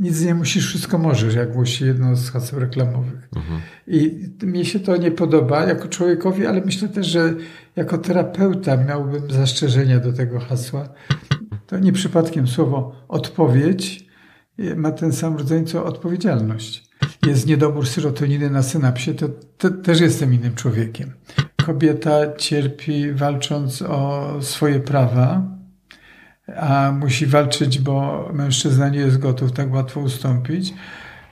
nic nie musisz, wszystko możesz, jak głosi jedno z haseł reklamowych. Mhm. I mi się to nie podoba jako człowiekowi, ale myślę też, że jako terapeuta miałbym zastrzeżenia do tego hasła. To nie przypadkiem słowo odpowiedź ma ten sam rodzaj co odpowiedzialność. Jest niedobór serotoniny na synapsie, to te, też jestem innym człowiekiem. Kobieta cierpi walcząc o swoje prawa, a musi walczyć, bo mężczyzna nie jest gotów tak łatwo ustąpić.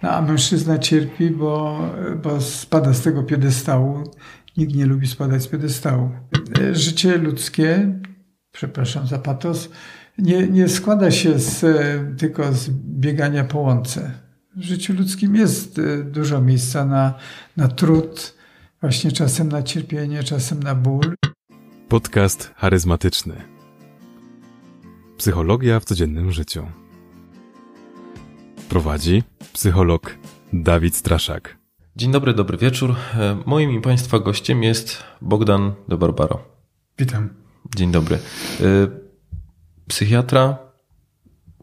No, a mężczyzna cierpi, bo, bo spada z tego piedestału. Nikt nie lubi spadać z piedestału. Życie ludzkie, przepraszam za patos, nie, nie składa się z, tylko z biegania po łące. W życiu ludzkim jest e, dużo miejsca na, na trud, właśnie czasem na cierpienie, czasem na ból. Podcast charyzmatyczny. Psychologia w codziennym życiu. Prowadzi psycholog Dawid Straszak. Dzień dobry, dobry wieczór. E, moim i Państwa gościem jest Bogdan de Barbaro. Witam. Dzień dobry. E, psychiatra,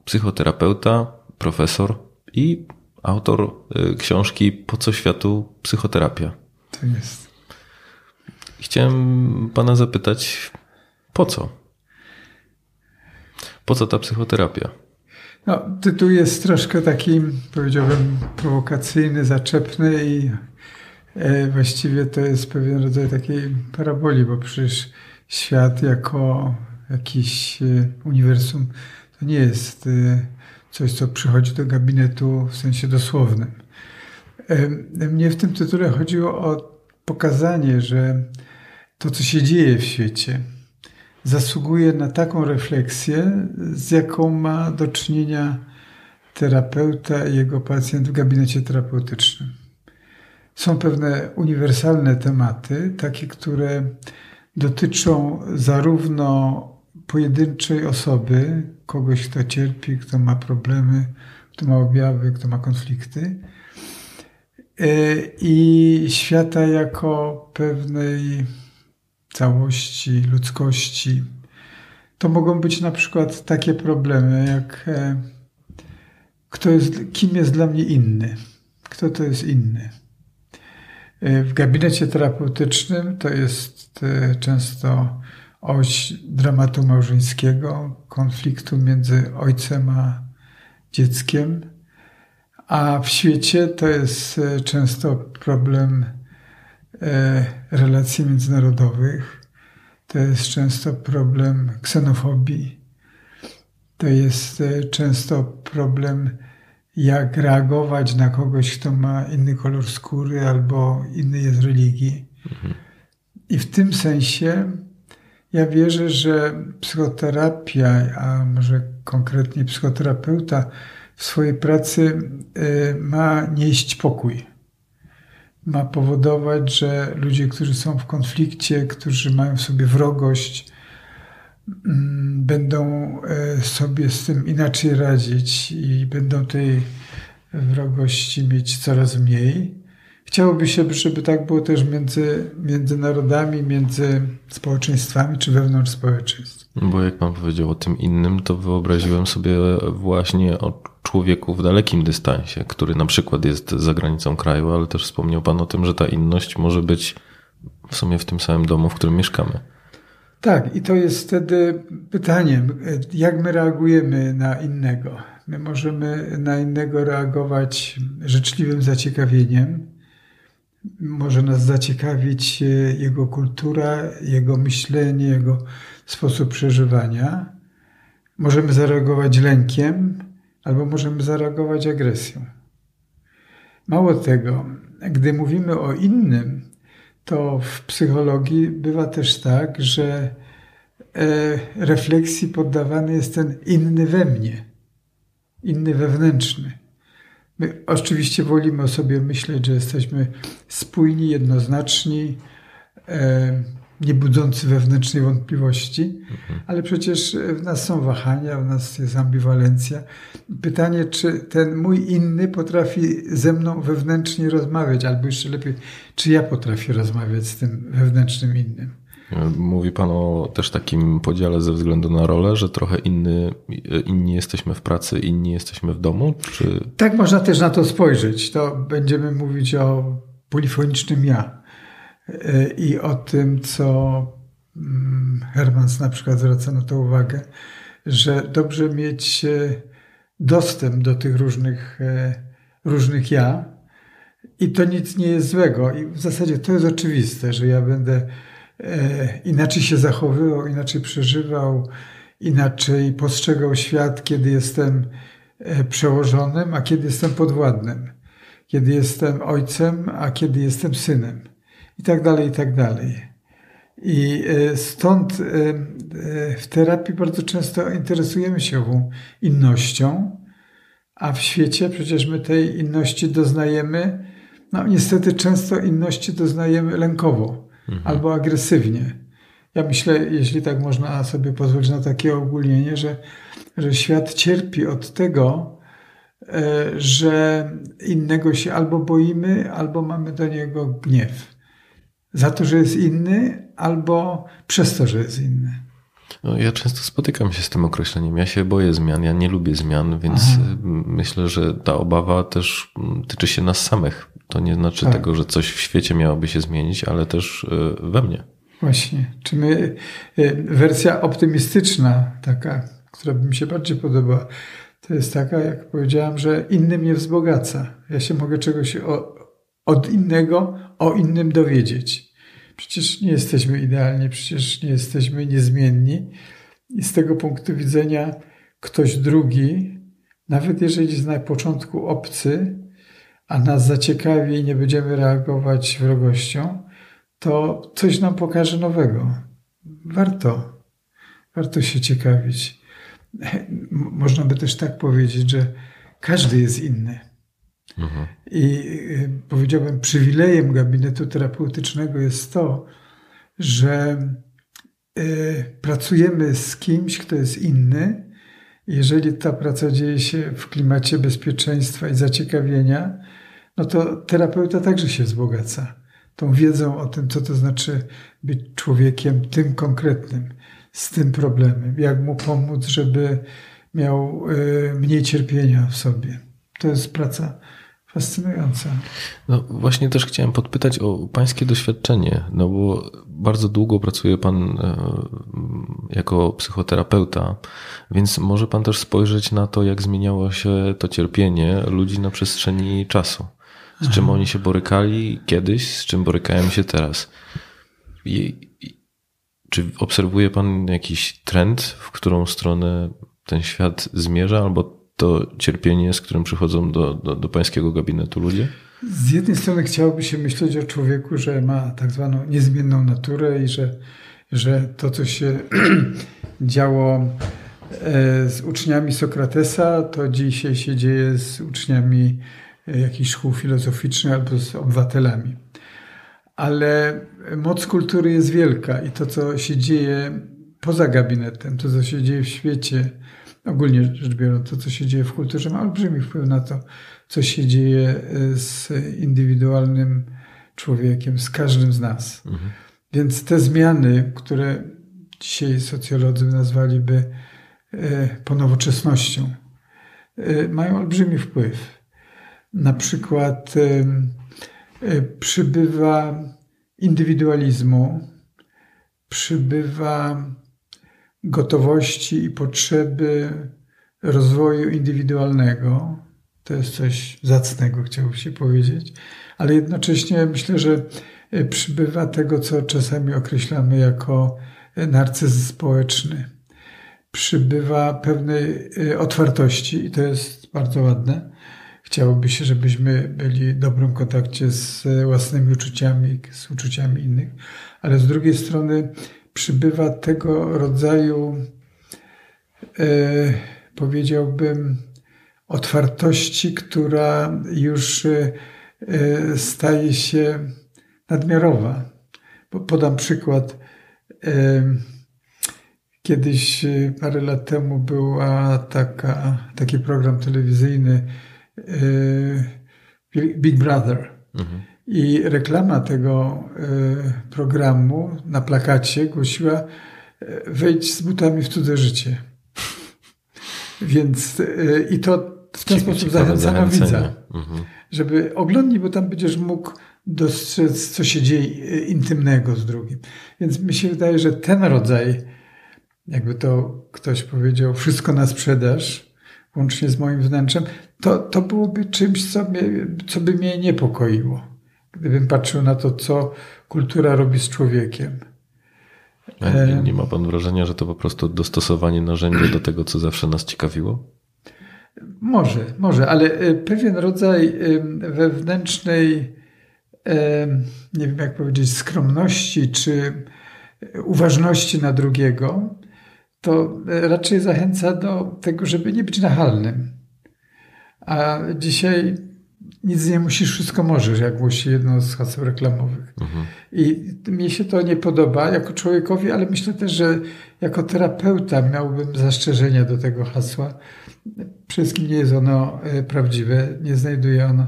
psychoterapeuta, profesor i autor e, książki Po co światu psychoterapia. To jest. Chciałem Pana zapytać, po co? Po co ta psychoterapia? No, tytuł jest troszkę taki, powiedziałbym, prowokacyjny, zaczepny i e, właściwie to jest pewien rodzaj takiej paraboli, bo przecież świat jako jakiś e, uniwersum to nie jest e, coś, co przychodzi do gabinetu w sensie dosłownym. Mnie w tym tytule chodziło o pokazanie, że to, co się dzieje w świecie, zasługuje na taką refleksję, z jaką ma do czynienia terapeuta i jego pacjent w gabinecie terapeutycznym. Są pewne uniwersalne tematy, takie, które dotyczą zarówno pojedynczej osoby, kogoś, kto cierpi, kto ma problemy, kto ma objawy, kto ma konflikty, e, i świata jako pewnej całości, ludzkości. To mogą być na przykład takie problemy, jak e, kto jest, kim jest dla mnie inny, kto to jest inny. E, w gabinecie terapeutycznym to jest e, często oś dramatu małżeńskiego, konfliktu między ojcem a dzieckiem, a w świecie to jest często problem relacji międzynarodowych. To jest często problem ksenofobii. To jest e, często problem, jak reagować na kogoś, kto ma inny kolor skóry albo inny jest religii. Mhm. I w tym sensie ja wierzę, że psychoterapia, a może konkretnie psychoterapeuta w swojej pracy e, ma nieść pokój ma powodować, że ludzie, którzy są w konflikcie, którzy mają w sobie wrogość, mm, będą e, sobie z tym inaczej radzić i będą tej wrogości mieć coraz mniej. Chciałoby się, żeby tak było też między, między narodami, między społeczeństwami czy wewnątrz społeczeństw. Bo jak pan powiedział o tym innym, to wyobraziłem sobie właśnie o człowieku w dalekim dystansie, który na przykład jest za granicą kraju, ale też wspomniał pan o tym, że ta inność może być w sumie w tym samym domu, w którym mieszkamy. Tak, i to jest wtedy pytaniem, jak my reagujemy na innego. My możemy na innego reagować życzliwym zaciekawieniem, może nas zaciekawić e, jego kultura, jego myślenie, jego sposób przeżywania. Możemy zareagować lękiem, albo możemy zareagować agresją. Mało tego, gdy mówimy o innym, to w psychologii bywa też tak, że e, refleksji poddawany jest ten inny we mnie, inny wewnętrzny. My oczywiście wolimy o sobie myśleć, że jesteśmy spójni, jednoznaczni, e, nie budzący wewnętrznej wątpliwości, mhm. ale przecież w nas są wahania, w nas jest ambiwalencja. Pytanie, czy ten mój inny potrafi ze mną wewnętrznie rozmawiać, albo jeszcze lepiej, czy ja potrafię rozmawiać z tym wewnętrznym innym. Mówi Pan o też takim podziale ze względu na rolę, że trochę inny, inni jesteśmy w pracy, inni jesteśmy w domu? Czy... Tak można też na to spojrzeć. To będziemy mówić o polifonicznym ja i o tym, co mm, Hermans na przykład zwraca na to uwagę, że dobrze mieć e, dostęp do tych różnych, e, różnych ja i to nic nie jest złego. I w zasadzie to jest oczywiste, że ja będę inaczej się zachowywał, inaczej przeżywał, inaczej postrzegał świat, kiedy jestem przełożonym, a kiedy jestem podwładnym kiedy jestem ojcem, a kiedy jestem synem. I tak dalej, i tak dalej. I e, stąd e, e, w terapii bardzo często interesujemy się ową innością, a w świecie przecież my tej inności doznajemy, no niestety często inności doznajemy lękowo mhm. albo agresywnie. Ja myślę, jeśli tak można sobie pozwolić na takie ogólnienie, że, że świat cierpi od tego, że innego się albo boimy, albo mamy do niego gniew. Za to, że jest inny, albo przez to, że jest inny. No, ja często spotykam się z tym określeniem. Ja się boję zmian, ja nie lubię zmian, więc Aha. myślę, że ta obawa też tyczy się nas samych. To nie znaczy tak. tego, że coś w świecie miałoby się zmienić, ale też e, we mnie. Właśnie. Czy my, e, wersja optymistyczna, taka, która by mi się bardziej podobała, to jest taka, jak powiedziałam, że inny mnie wzbogaca. Ja się mogę czegoś od innego o innym dowiedzieć. Przecież nie jesteśmy idealni, przecież nie jesteśmy niezmienni. I z tego punktu widzenia ktoś drugi, nawet jeżeli jest na początku obcy, a nas zaciekawi i nie będziemy reagować wrogością, to coś nam pokaże nowego. Warto, warto się ciekawić można by też tak powiedzieć, że każdy jest inny. I y, powiedziałbym, przywilejem gabinetu terapeutycznego jest to, że y, pracujemy z kimś, kto jest inny. Jeżeli ta praca dzieje się w klimacie bezpieczeństwa i zaciekawienia, no to terapeuta także się wzbogaca tą wiedzą o tym, co to znaczy być człowiekiem tym konkretnym z tym problemem, jak mu pomóc, żeby miał y, mniej cierpienia w sobie. To jest praca fascynująca. No właśnie też chciałem podpytać o pańskie doświadczenie, no bo bardzo długo pracuje pan e, jako psychoterapeuta, więc może pan też spojrzeć na to, jak zmieniało się to cierpienie ludzi na przestrzeni czasu. Z czym oni się borykali kiedyś, z czym borykają się teraz. I czy obserwuje Pan jakiś trend, w którą stronę ten świat zmierza, albo to cierpienie, z którym przychodzą do, do, do Pańskiego gabinetu ludzie? Z jednej strony chciałoby się myśleć o człowieku, że ma tak zwaną niezmienną naturę i że, że to, co się działo e, z uczniami Sokratesa, to dzisiaj się dzieje z uczniami e, jakichś szkół filozoficznych albo z obywatelami ale moc kultury jest wielka i to, co się dzieje poza gabinetem, to, co się dzieje w świecie, ogólnie rzecz biorąc, to, co się dzieje w kulturze, ma olbrzymi wpływ na to, co się dzieje e, z indywidualnym człowiekiem, z każdym z nas. Mhm. Więc te zmiany, które dzisiaj socjolodzy nazwaliby e, ponowoczesnością, e, mają olbrzymi wpływ. Na przykład przybywa indywidualizmu, przybywa gotowości i potrzeby rozwoju indywidualnego. To jest coś zacnego, chciałbym się powiedzieć, ale jednocześnie myślę, że e, przybywa tego, co czasami określamy jako e, narcyzm społeczny. Przybywa pewnej otwartości i to jest bardzo ładne chciałoby się, żebyśmy byli w dobrym kontakcie z własnymi uczuciami, z uczuciami innych, ale z drugiej strony przybywa tego rodzaju, e, powiedziałbym, otwartości, która już e, staje się nadmiarowa. Podam przykład. E, kiedyś, parę lat temu, taka, taki program telewizyjny Big Brother, mhm. I reklama tego y, programu na plakacie głosiła y, wejdź z butami w cudze życie. Więc y, i to w ten sposób zachęcano widza, mhm. żeby oglądnij, bo tam będziesz mógł dostrzec, co się dzieje intymnego z drugim. Więc mi się wydaje, że ten rodzaj, jakby to ktoś powiedział, wszystko na sprzedaż, łącznie z moim wnętrzem, to, to byłoby czymś, co, mnie, co by mnie niepokoiło, gdybym patrzył na to, co kultura robi z człowiekiem. Nie, nie ma pan wrażenia, że to po prostu dostosowanie narzędzia do tego, co zawsze nas ciekawiło? Może, może, ale e, pewien rodzaj wewnętrznej, nie wiem jak powiedzieć, skromności czy uważności na drugiego, to raczej zachęca do tego, żeby nie być nachalnym. A dzisiaj nic nie musisz, wszystko możesz, jak głosi jedno z haseł reklamowych. Mhm. I mi się to nie podoba jako człowiekowi, ale myślę też, że jako terapeuta miałbym zastrzeżenia do tego hasła. Przede wszystkim nie jest ono e, prawdziwe, nie znajduje ono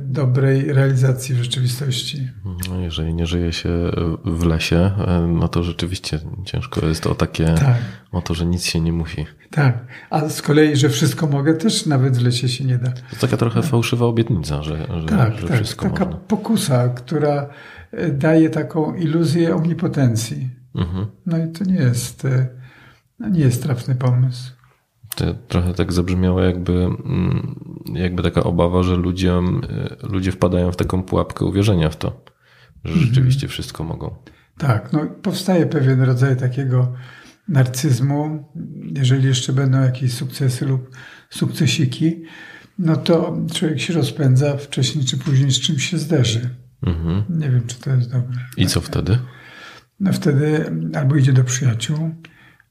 dobrej realizacji w rzeczywistości. No, jeżeli nie żyje się w lesie, e, no to rzeczywiście ciężko jest o takie, tak. o to, że nic się nie musi. Tak, a z kolei, że wszystko mogę, też nawet w lesie się nie da. To taka trochę fałszywa obietnica, że, że, tak, że tak, wszystko taka można. pokusa, która daje taką iluzję omnipotencji. Mhm. No i to nie jest, no nie jest trafny pomysł. To trochę tak zabrzmiało, jakby, mm, jakby taka obawa, że ludziom, y, ludzie wpadają w taką pułapkę uwierzenia w to, że mhm. rzeczywiście wszystko mogą. Tak, no powstaje pewien rodzaj takiego narcyzmu. Jeżeli jeszcze będą jakieś sukcesy lub sukcesiki, no to człowiek się rozpędza wcześniej czy później z czymś się zderzy. Mhm. Nie wiem, czy to jest dobre. I co wtedy? No wtedy albo idzie do przyjaciół,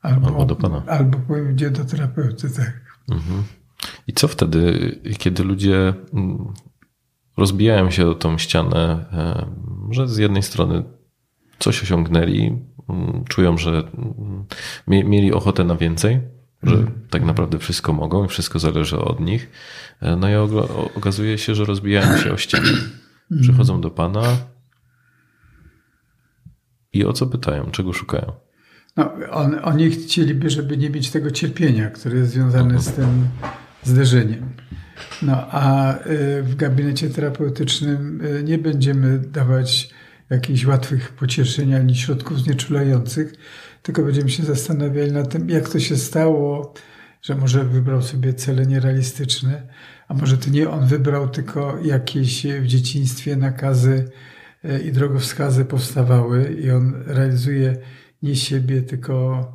Albo, albo do Pana. Albo pójdzie do terapeuty, tak. Mhm. I co wtedy, kiedy ludzie mm, rozbijają się o tą ścianę, e, że z jednej strony coś osiągnęli, mm, czują, że mm, mieli ochotę na więcej, że mhm. tak naprawdę wszystko mogą i wszystko zależy od nich. E, no i okazuje się, że rozbijają się o ścianę. Przychodzą do Pana i o co pytają, czego szukają? No, on, oni chcieliby, żeby nie mieć tego cierpienia, które jest związane z tym zderzeniem. No, a y, w gabinecie terapeutycznym y, nie będziemy dawać jakichś łatwych pocieszeń ani środków znieczulających, tylko będziemy się zastanawiali nad tym, jak to się stało, że może wybrał sobie cele nierealistyczne, a może to nie on wybrał, tylko jakieś w dzieciństwie nakazy y, i drogowskazy powstawały i on realizuje nie siebie, tylko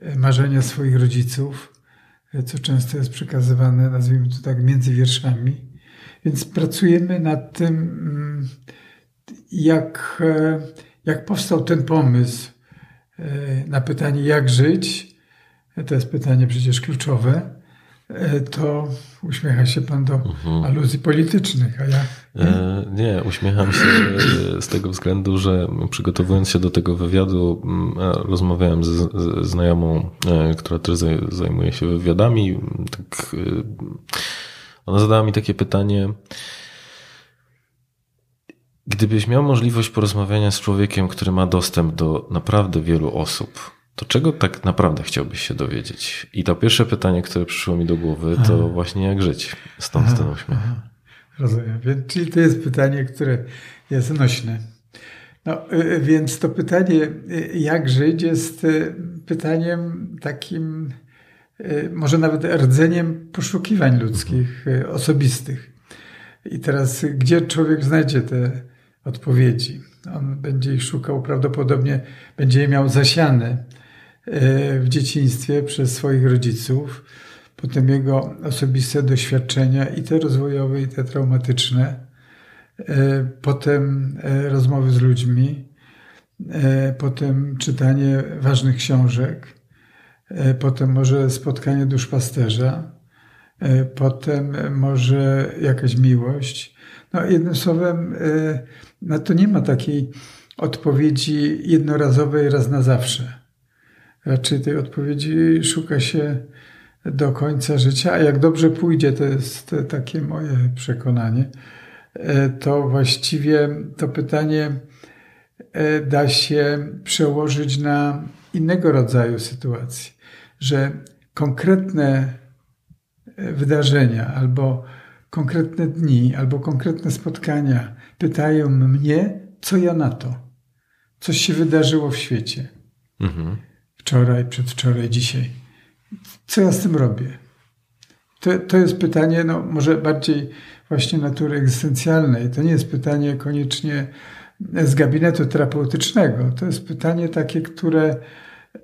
e, marzenia swoich rodziców, e, co często jest przekazywane, nazwijmy to tak, między wierszami. Więc pracujemy nad tym, mm, jak, e, jak powstał ten pomysł na pytanie, jak żyć. To jest pytanie przecież kluczowe. To uśmiecha się pan do mhm. aluzji politycznych, a ja nie, uśmiecham się z tego względu, że przygotowując się do tego wywiadu, rozmawiałem z, znajomą, e, która też zajmuje się wywiadami. Tak, e, ona zadała mi takie pytanie. Gdybyś miał możliwość porozmawiania z człowiekiem, który ma dostęp do naprawdę wielu osób, to czego tak naprawdę chciałbyś się dowiedzieć? I to pierwsze pytanie, które przyszło mi do głowy, to aha. właśnie jak żyć. Stąd aha, ten uśmiech. Aha. Rozumiem. Czyli to jest pytanie, które jest nośne. No, y, y, więc to pytanie, y, jak żyć, jest pytaniem takim, może nawet rdzeniem poszukiwań ludzkich, osobistych. I teraz, gdzie człowiek znajdzie te odpowiedzi? On będzie ich szukał, prawdopodobnie będzie je miał zasiane w dzieciństwie przez swoich rodziców potem jego osobiste doświadczenia i te rozwojowe, i te traumatyczne, e, potem e, rozmowy z ludźmi, e, potem czytanie ważnych książek, potem może spotkanie duszpasterza, potem może jakaś miłość. No, jednym słowem, na to nie ma takiej odpowiedzi jednorazowej raz na zawsze. Raczej tej odpowiedzi szuka się do końca życia, a jak dobrze pójdzie, to jest takie moje przekonanie, e, to właściwie to pytanie e, da się przełożyć na innego rodzaju sytuacje, że konkretne e, wydarzenia albo konkretne dni, albo konkretne spotkania pytają mnie, co ja na to, coś się wydarzyło w świecie. Mhm. Wczoraj, przedwczoraj, dzisiaj. Co ja z tym robię? To, to jest pytanie, no, może bardziej właśnie natury egzystencjalnej. To nie jest pytanie koniecznie z gabinetu terapeutycznego. To jest pytanie takie, które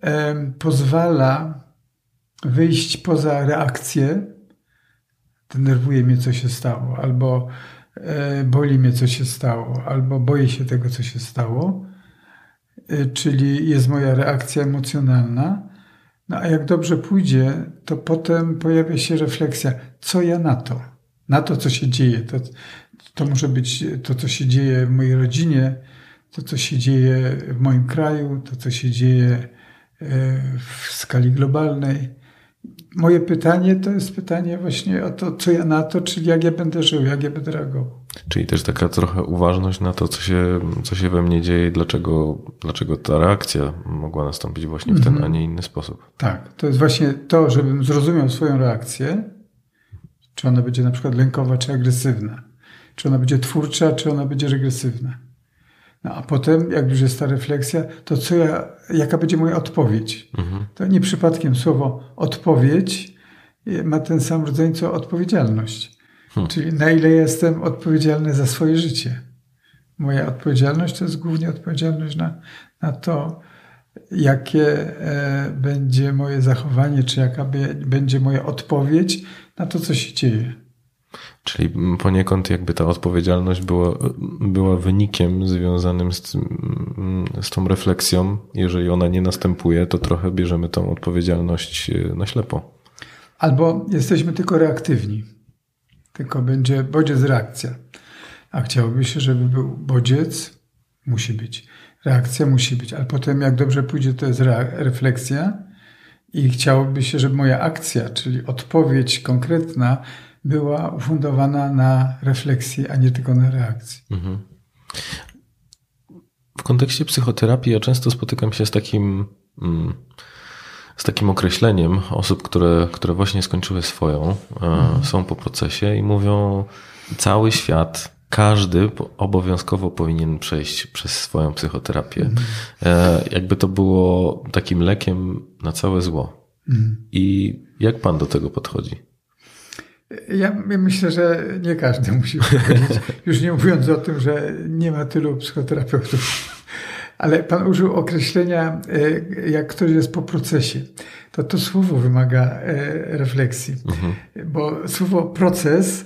em, pozwala wyjść poza reakcję. Denerwuje mnie, co się stało, albo e, boli mnie, co się stało, albo boję się tego, co się stało. E, czyli jest moja reakcja emocjonalna. No a jak dobrze pójdzie, to potem pojawia się refleksja, co ja na to, na to, co się dzieje. To, to może być to, co się dzieje w mojej rodzinie, to, co się dzieje w moim kraju, to, co się dzieje e, w skali globalnej. Moje pytanie to jest pytanie właśnie o to, co ja na to, czyli jak ja będę żył, jak ja będę reagował. Czyli też taka trochę uważność na to, co się, co się we mnie dzieje, dlaczego, dlaczego ta reakcja mogła nastąpić właśnie w ten, a nie inny sposób. Tak, to jest właśnie to, żebym zrozumiał swoją reakcję, czy ona będzie na przykład lękowa, czy agresywna, czy ona będzie twórcza, czy ona będzie regresywna. No a potem, jak już jest ta refleksja, to co ja, jaka będzie moja odpowiedź? To nie przypadkiem słowo odpowiedź ma ten sam rodzaj co odpowiedzialność. Czyli na ile jestem odpowiedzialny za swoje życie. Moja odpowiedzialność to jest głównie odpowiedzialność na, na to, jakie e, będzie moje zachowanie, czy jaka be, będzie moja odpowiedź na to, co się dzieje. Czyli poniekąd jakby ta odpowiedzialność była, była wynikiem związanym z, z tą refleksją. Jeżeli ona nie następuje, to trochę bierzemy tą odpowiedzialność e, na ślepo. Albo jesteśmy tylko reaktywni. Tylko będzie bodziec, reakcja. A chciałoby się, żeby był bodziec, musi być. Reakcja musi być, ale potem jak dobrze pójdzie, to jest refleksja i chciałoby się, żeby moja akcja, czyli odpowiedź konkretna, była ufundowana na refleksji, a nie tylko na reakcji. Mhm. W kontekście psychoterapii ja często spotykam się z takim, z takim określeniem osób, które, które właśnie skończyły swoją, mhm. są po procesie i mówią, cały świat każdy obowiązkowo powinien przejść przez swoją psychoterapię. Mhm. Jakby to było takim lekiem na całe zło. Mhm. I jak pan do tego podchodzi? Ja myślę, że nie każdy musi powiedzieć. Już nie mówiąc o tym, że nie ma tylu psychoterapeutów. Ale pan użył określenia, e, jak ktoś jest po procesie. To to słowo wymaga e, refleksji. Mhm. Bo słowo proces,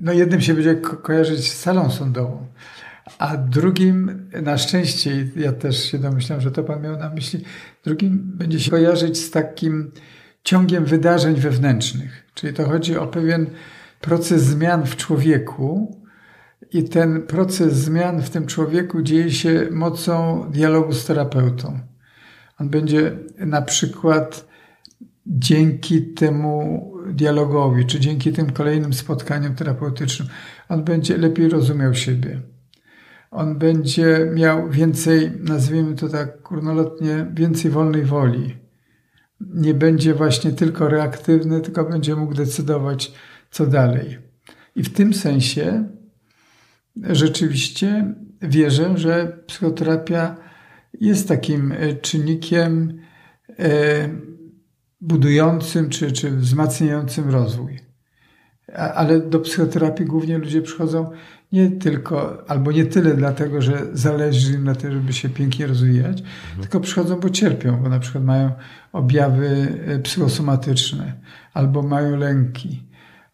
no jednym się będzie ko kojarzyć z salą sądową, a drugim, na szczęście, ja też się domyślam, że to pan miał na myśli, drugim będzie się kojarzyć z takim ciągiem wydarzeń wewnętrznych. Czyli to chodzi o pewien proces zmian w człowieku, i ten proces zmian w tym człowieku dzieje się mocą dialogu z terapeutą. On będzie na przykład dzięki temu dialogowi, czy dzięki tym kolejnym spotkaniom terapeutycznym, on będzie lepiej rozumiał siebie. On będzie miał więcej, nazwijmy to tak kurnolotnie, więcej wolnej woli nie będzie właśnie tylko reaktywny, tylko będzie mógł decydować, co dalej. I w tym sensie rzeczywiście wierzę, że psychoterapia jest takim e, czynnikiem e, budującym czy, czy wzmacniającym rozwój. Ale do psychoterapii głównie ludzie przychodzą nie tylko, albo nie tyle dlatego, że zależy im na tym, żeby się pięknie rozwijać, mhm. tylko przychodzą, bo cierpią, bo na przykład mają objawy e, psychosomatyczne, albo mają lęki,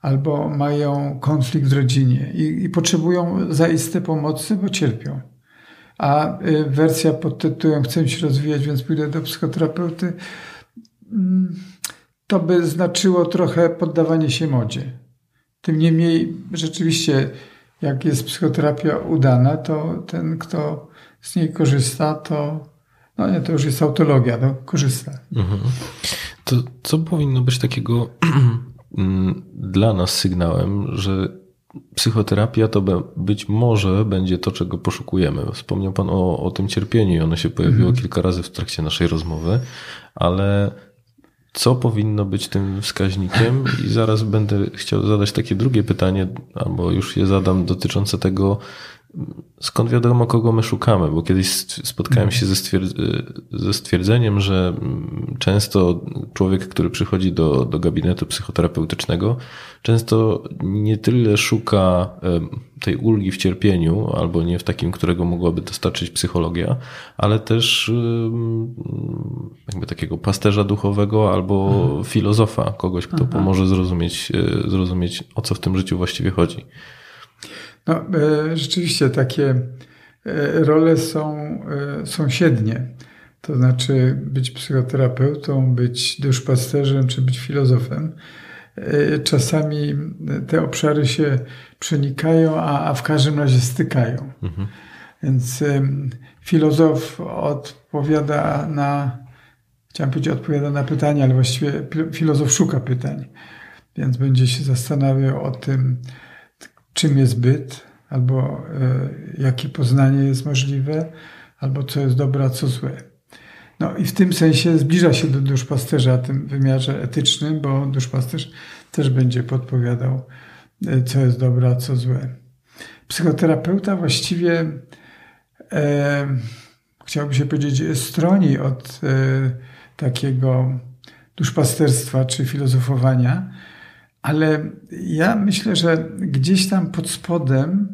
albo mają konflikt w rodzinie i, i potrzebują zaiste pomocy, bo cierpią. A e, wersja pod tytułem Chcę się rozwijać, więc pójdę do psychoterapeuty, mm, to by znaczyło trochę poddawanie się modzie. Tym niemniej rzeczywiście jak jest psychoterapia udana, to ten, kto z niej korzysta, to no nie, to już jest autologia, no, korzysta. Mhm. To co powinno być takiego dla nas sygnałem, że psychoterapia to być może będzie to, czego poszukujemy. Wspomniał Pan o, o tym cierpieniu i ono się pojawiło Mhm. kilka razy w trakcie naszej rozmowy, ale co powinno być tym wskaźnikiem? I zaraz będę chciał zadać takie drugie pytanie, albo już je zadam, dotyczące tego, skąd wiadomo, kogo my szukamy, bo kiedyś spotkałem się ze, stwierdz- ze stwierdzeniem, że mm, często człowiek, który przychodzi do, do gabinetu psychoterapeutycznego, często nie tyle szuka tej ulgi w cierpieniu, albo nie w takim, którego mogłaby dostarczyć psychologia, ale też jakby takiego pasterza duchowego albo filozofa, kogoś, kto pomoże zrozumieć, e, zrozumieć, o co w tym życiu właściwie chodzi. No, e, rzeczywiście takie e, role są e, sąsiednie. To znaczy być psychoterapeutą, być duszpasterzem czy być filozofem. Czasami te obszary się przenikają, a, a w każdym razie stykają. Więc em, filozof odpowiada na, chciałem powiedzieć, odpowiada na pytania, ale właściwie filozof szuka pytań. Więc będzie się zastanawiał o tym, czym jest byt, albo e, jakie poznanie jest możliwe, albo co jest dobre, a co złe. No i w tym sensie zbliża się do duszpasterza w tym wymiarze etycznym, bo duszpasterz też będzie podpowiadał, e, co jest dobre, a co złe. Psychoterapeuta właściwie e, chciałby się powiedzieć, stroni od e, takiego duszpasterstwa czy filozofowania, ale ja myślę, że gdzieś tam pod spodem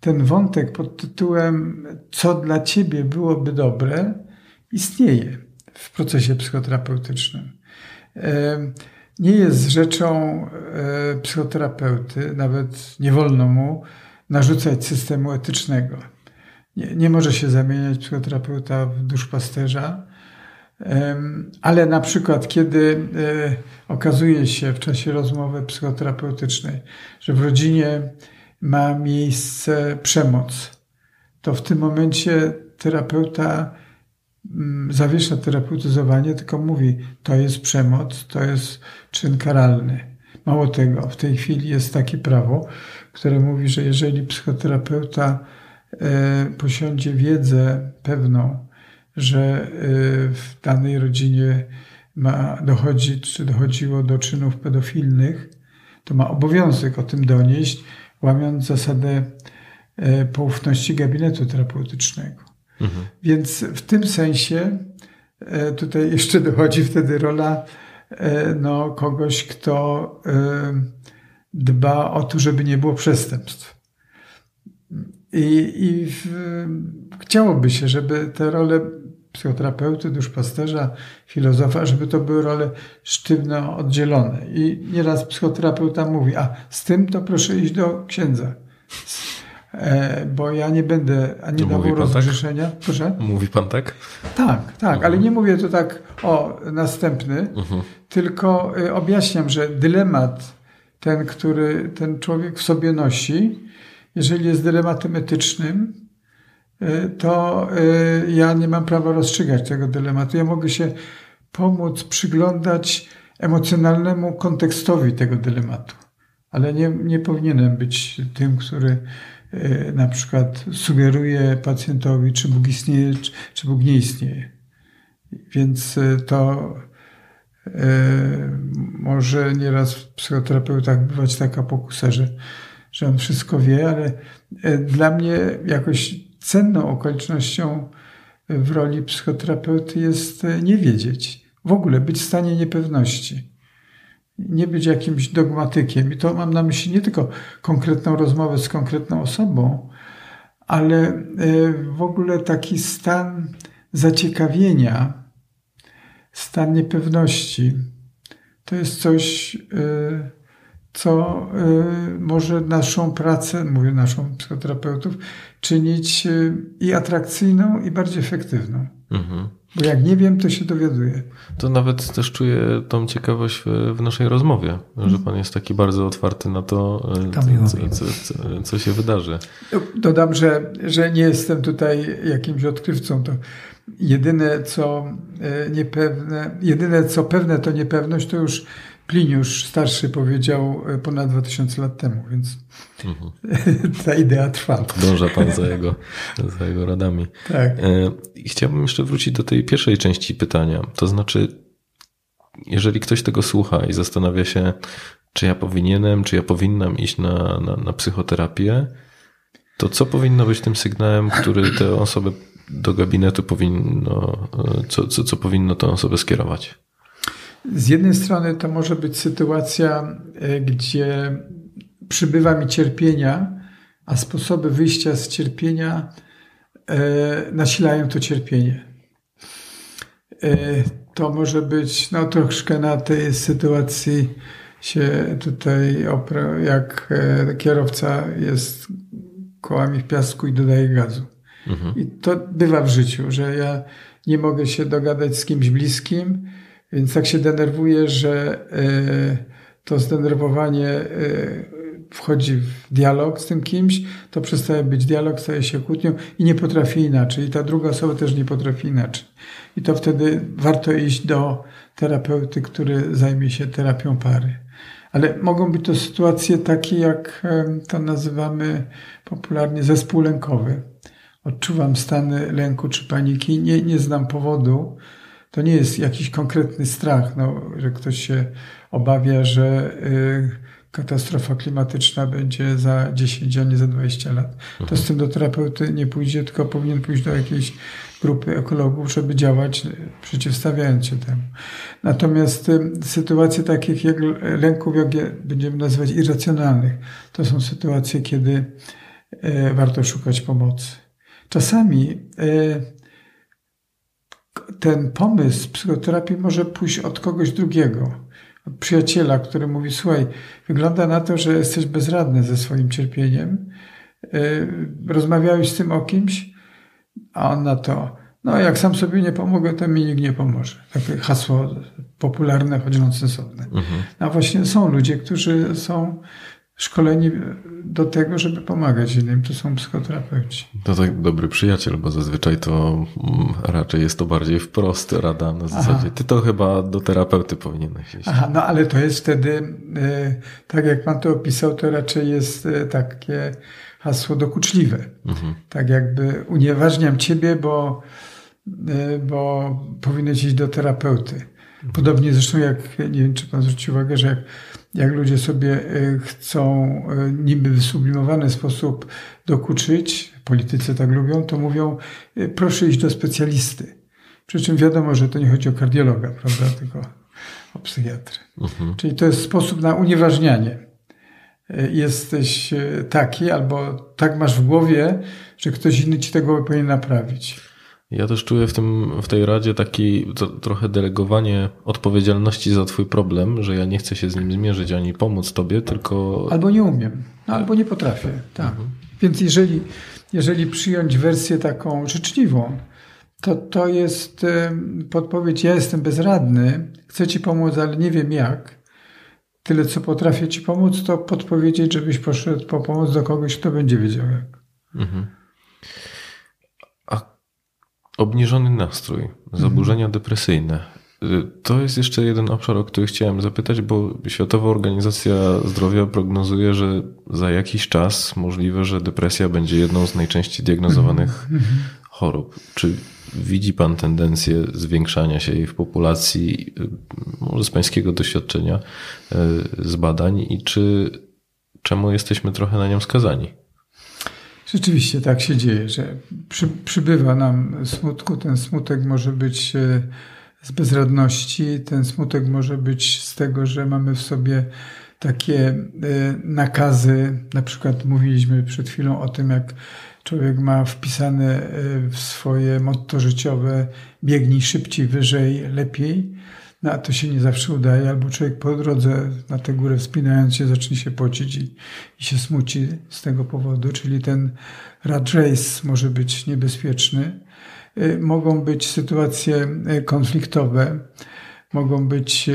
ten wątek pod tytułem Co dla ciebie byłoby dobre istnieje w procesie psychoterapeutycznym. E, Nie jest rzeczą e, psychoterapeuty, nawet nie wolno mu narzucać systemu etycznego. Nie, nie może się zamieniać psychoterapeuta w duszpasterza, ale na przykład, kiedy e, okazuje się w czasie rozmowy psychoterapeutycznej, że w rodzinie ma miejsce przemoc, to w tym momencie terapeuta mm, zawiesza terapeutyzowanie, tylko mówi, to jest przemoc, to jest czyn karalny. Mało tego, w tej chwili jest takie prawo, które mówi, że jeżeli psychoterapeuta e, posiądzie wiedzę pewną, że y, w danej rodzinie ma dochodzić, czy dochodziło do czynów pedofilnych, to ma obowiązek o tym donieść, łamiąc zasadę e, poufności gabinetu terapeutycznego. Więc w tym sensie e, tutaj jeszcze dochodzi wtedy rola e, no, kogoś, kto dba o to, żeby nie było przestępstw. I, i w, chciałoby się, żeby te role psychoterapeuty, duszpasterza, filozofa, żeby to były role sztywno oddzielone. I nieraz psychoterapeuta mówi, a z tym to proszę iść do księdza. E, bo ja nie będę ani dawał tak? rozgrzeszenia. Proszę? Mówi pan tak? Tak, tak, ale nie mówię to tak, o, następny, tylko y, objaśniam, że dylemat ten, który ten człowiek w sobie nosi, jeżeli jest dylematem etycznym, to y, ja nie mam prawa rozstrzygać tego dylematu. Ja mogę się pomóc przyglądać emocjonalnemu kontekstowi tego dylematu, ale nie, nie powinienem być tym, który y, na przykład sugeruje pacjentowi, czy Bóg istnieje, czy, czy Bóg nie istnieje. Więc y, to y, może nieraz w psychoterapeutach bywać taka pokusa, że, że on wszystko wie, ale y, dla mnie jakoś cenną okolicznością w roli psychoterapeuty jest y, nie wiedzieć. W ogóle być w stanie niepewności. Nie być jakimś dogmatykiem. I to mam na myśli nie tylko konkretną rozmowę z konkretną osobą, ale y, w ogóle taki stan zaciekawienia, stan niepewności. To jest coś, y, co y, może naszą pracę, mówię naszą psychoterapeutów, czynić y, i atrakcyjną, i bardziej efektywną. Mhm. Bo jak nie wiem, to się dowiaduję. To nawet też czuję tą ciekawość w, w naszej rozmowie, że pan jest taki bardzo otwarty na to, miło co, co, co, co się wydarzy. Dodam, że, że nie jestem tutaj jakimś odkrywcą. To jedyne co e, niepewne, jedyne co pewne to niepewność, to już Pliniusz starszy powiedział e, ponad 2000 lat temu, więc mhm. ta idea trwa. Podąża pan za jego, za jego radami. Tak. E, chciałbym jeszcze wrócić do tej pierwszej części pytania. To znaczy, jeżeli ktoś tego słucha i zastanawia się, czy ja powinienem, czy ja powinnam iść na, na, na psychoterapię, to co powinno być tym sygnałem, który tę osobę do gabinetu powinno, co, co, co powinno tę osobę skierować? Z jednej strony to może być sytuacja, e, gdzie przybywa mi cierpienia, a sposoby wyjścia z cierpienia e, nasilają to cierpienie. E, to może być, no troszkę na tej sytuacji się tutaj, jak kierowca jest kołami w piasku i dodaje gazu. Mhm. I to bywa w życiu, że ja nie mogę się dogadać z kimś bliskim, więc tak się denerwuję, że e, to zdenerwowanie e, wchodzi w dialog z tym kimś, to przestaje być dialog, staje się kłótnią i nie potrafi inaczej. I ta druga osoba też nie potrafi inaczej. I to wtedy warto iść do terapeuty, który zajmie się terapią pary. Ale mogą być to sytuacje takie, jak to nazywamy popularnie zespół lękowy. Odczuwam stany lęku czy paniki, nie, nie znam powodu. To nie jest jakiś konkretny strach, no, że ktoś się obawia, że y, katastrofa klimatyczna będzie za 10, a nie za 20 lat. To z tym do terapeuty nie pójdzie, tylko powinien pójść do jakiejś grupy ekologów, żeby działać przeciwstawiając się temu. Natomiast sytuacje takich jak lęków, jak je będziemy nazywać irracjonalnych, to są sytuacje, kiedy e, warto szukać pomocy. Czasami e, ten pomysł psychoterapii może pójść od kogoś drugiego, od przyjaciela, który mówi: Słuchaj, wygląda na to, że jesteś bezradny ze swoim cierpieniem. E, rozmawiałeś z tym o kimś, a on na to, no jak sam sobie nie pomogę, to mi nikt nie pomoże. Takie hasło popularne, choć nonsensowne. Mhm. A właśnie są ludzie, którzy są szkoleni do tego, żeby pomagać innym. To są psychoterapeuci. To tak dobry przyjaciel, bo zazwyczaj to mm, raczej jest to bardziej wprost rada na zasadzie. Aha. Ty to chyba do terapeuty powinieneś iść. Aha, no ale to jest wtedy, e, tak jak pan to opisał, to raczej jest e, takie hasło dokuczliwe. Mhm. Tak jakby unieważniam ciebie, bo, e, bo powinieneś iść do terapeuty. Podobnie zresztą jak, nie wiem czy pan zwrócił uwagę, że jak, jak ludzie sobie e, chcą e, niby w sublimowany sposób dokuczyć, politycy tak lubią, to mówią proszę iść do specjalisty. Przy czym wiadomo, że to nie chodzi o kardiologa, prawda, tylko o psychiatrę. Mhm. Czyli to jest sposób na unieważnianie jesteś e, taki, albo tak masz w głowie, że ktoś inny ci tego powinien naprawić. Ja też czuję w, tym, w tej radzie taki to, trochę delegowanie odpowiedzialności za twój problem, że ja nie chcę się z nim zmierzyć ani pomóc tobie, tylko... Albo nie umiem, albo nie potrafię. Tak. Mhm. Więc jeżeli, jeżeli przyjąć wersję taką życzliwą, to to jest podpowiedź, ja jestem bezradny, chcę ci pomóc, ale nie wiem jak tyle, co potrafię ci pomóc, to podpowiedzieć, żebyś poszedł po pomoc do kogoś, kto będzie wiedział jak. Mhm. Obniżony nastrój, zaburzenia mhm. depresyjne. To jest jeszcze jeden obszar, o który chciałem zapytać, bo Światowa Organizacja Zdrowia prognozuje, że za jakiś czas możliwe, że depresja będzie jedną z najczęściej diagnozowanych mhm. chorób. Czy widzi Pan tendencję zwiększania się jej w populacji, może z Pańskiego doświadczenia, e, z badań i czy czemu jesteśmy trochę na nią skazani? Rzeczywiście tak się dzieje, że przy, przybywa nam smutku. Ten smutek może być e, z bezradności, ten smutek może być z tego, że mamy w sobie takie e, nakazy. Na przykład mówiliśmy przed chwilą o tym, jak człowiek ma wpisane e, w swoje motto życiowe biegnij szybciej, wyżej, lepiej, no a to się nie zawsze udaje, albo człowiek po drodze na tę górę wspinając się zacznie się pocić i, i się smuci z tego powodu, czyli ten rat race może być niebezpieczny. E, mogą być sytuacje e, konfliktowe, mogą być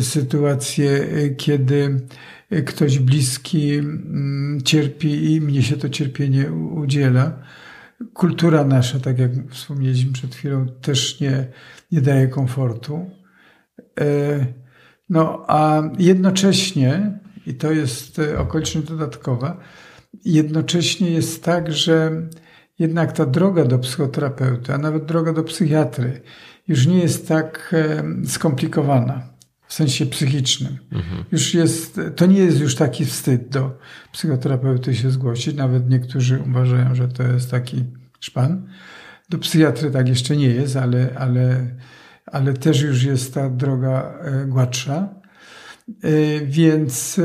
sytuacje, kiedy ktoś bliski mm, cierpi i mnie się to cierpienie udziela. Kultura nasza, tak jak wspomnieliśmy przed chwilą, też nie, nie daje komfortu. E, No a jednocześnie, i to jest e, okoliczność dodatkowa, jednocześnie jest tak, że jednak ta droga do psychoterapeuty, a nawet droga do psychiatry już nie jest tak e, skomplikowana w sensie psychicznym. Mhm. Już jest, to nie jest już taki wstyd do psychoterapeuty się zgłosić. Nawet niektórzy uważają, że to jest taki szpan. Do psychiatry tak jeszcze nie jest, ale, ale, ale też już jest ta droga e, gładsza. E, więc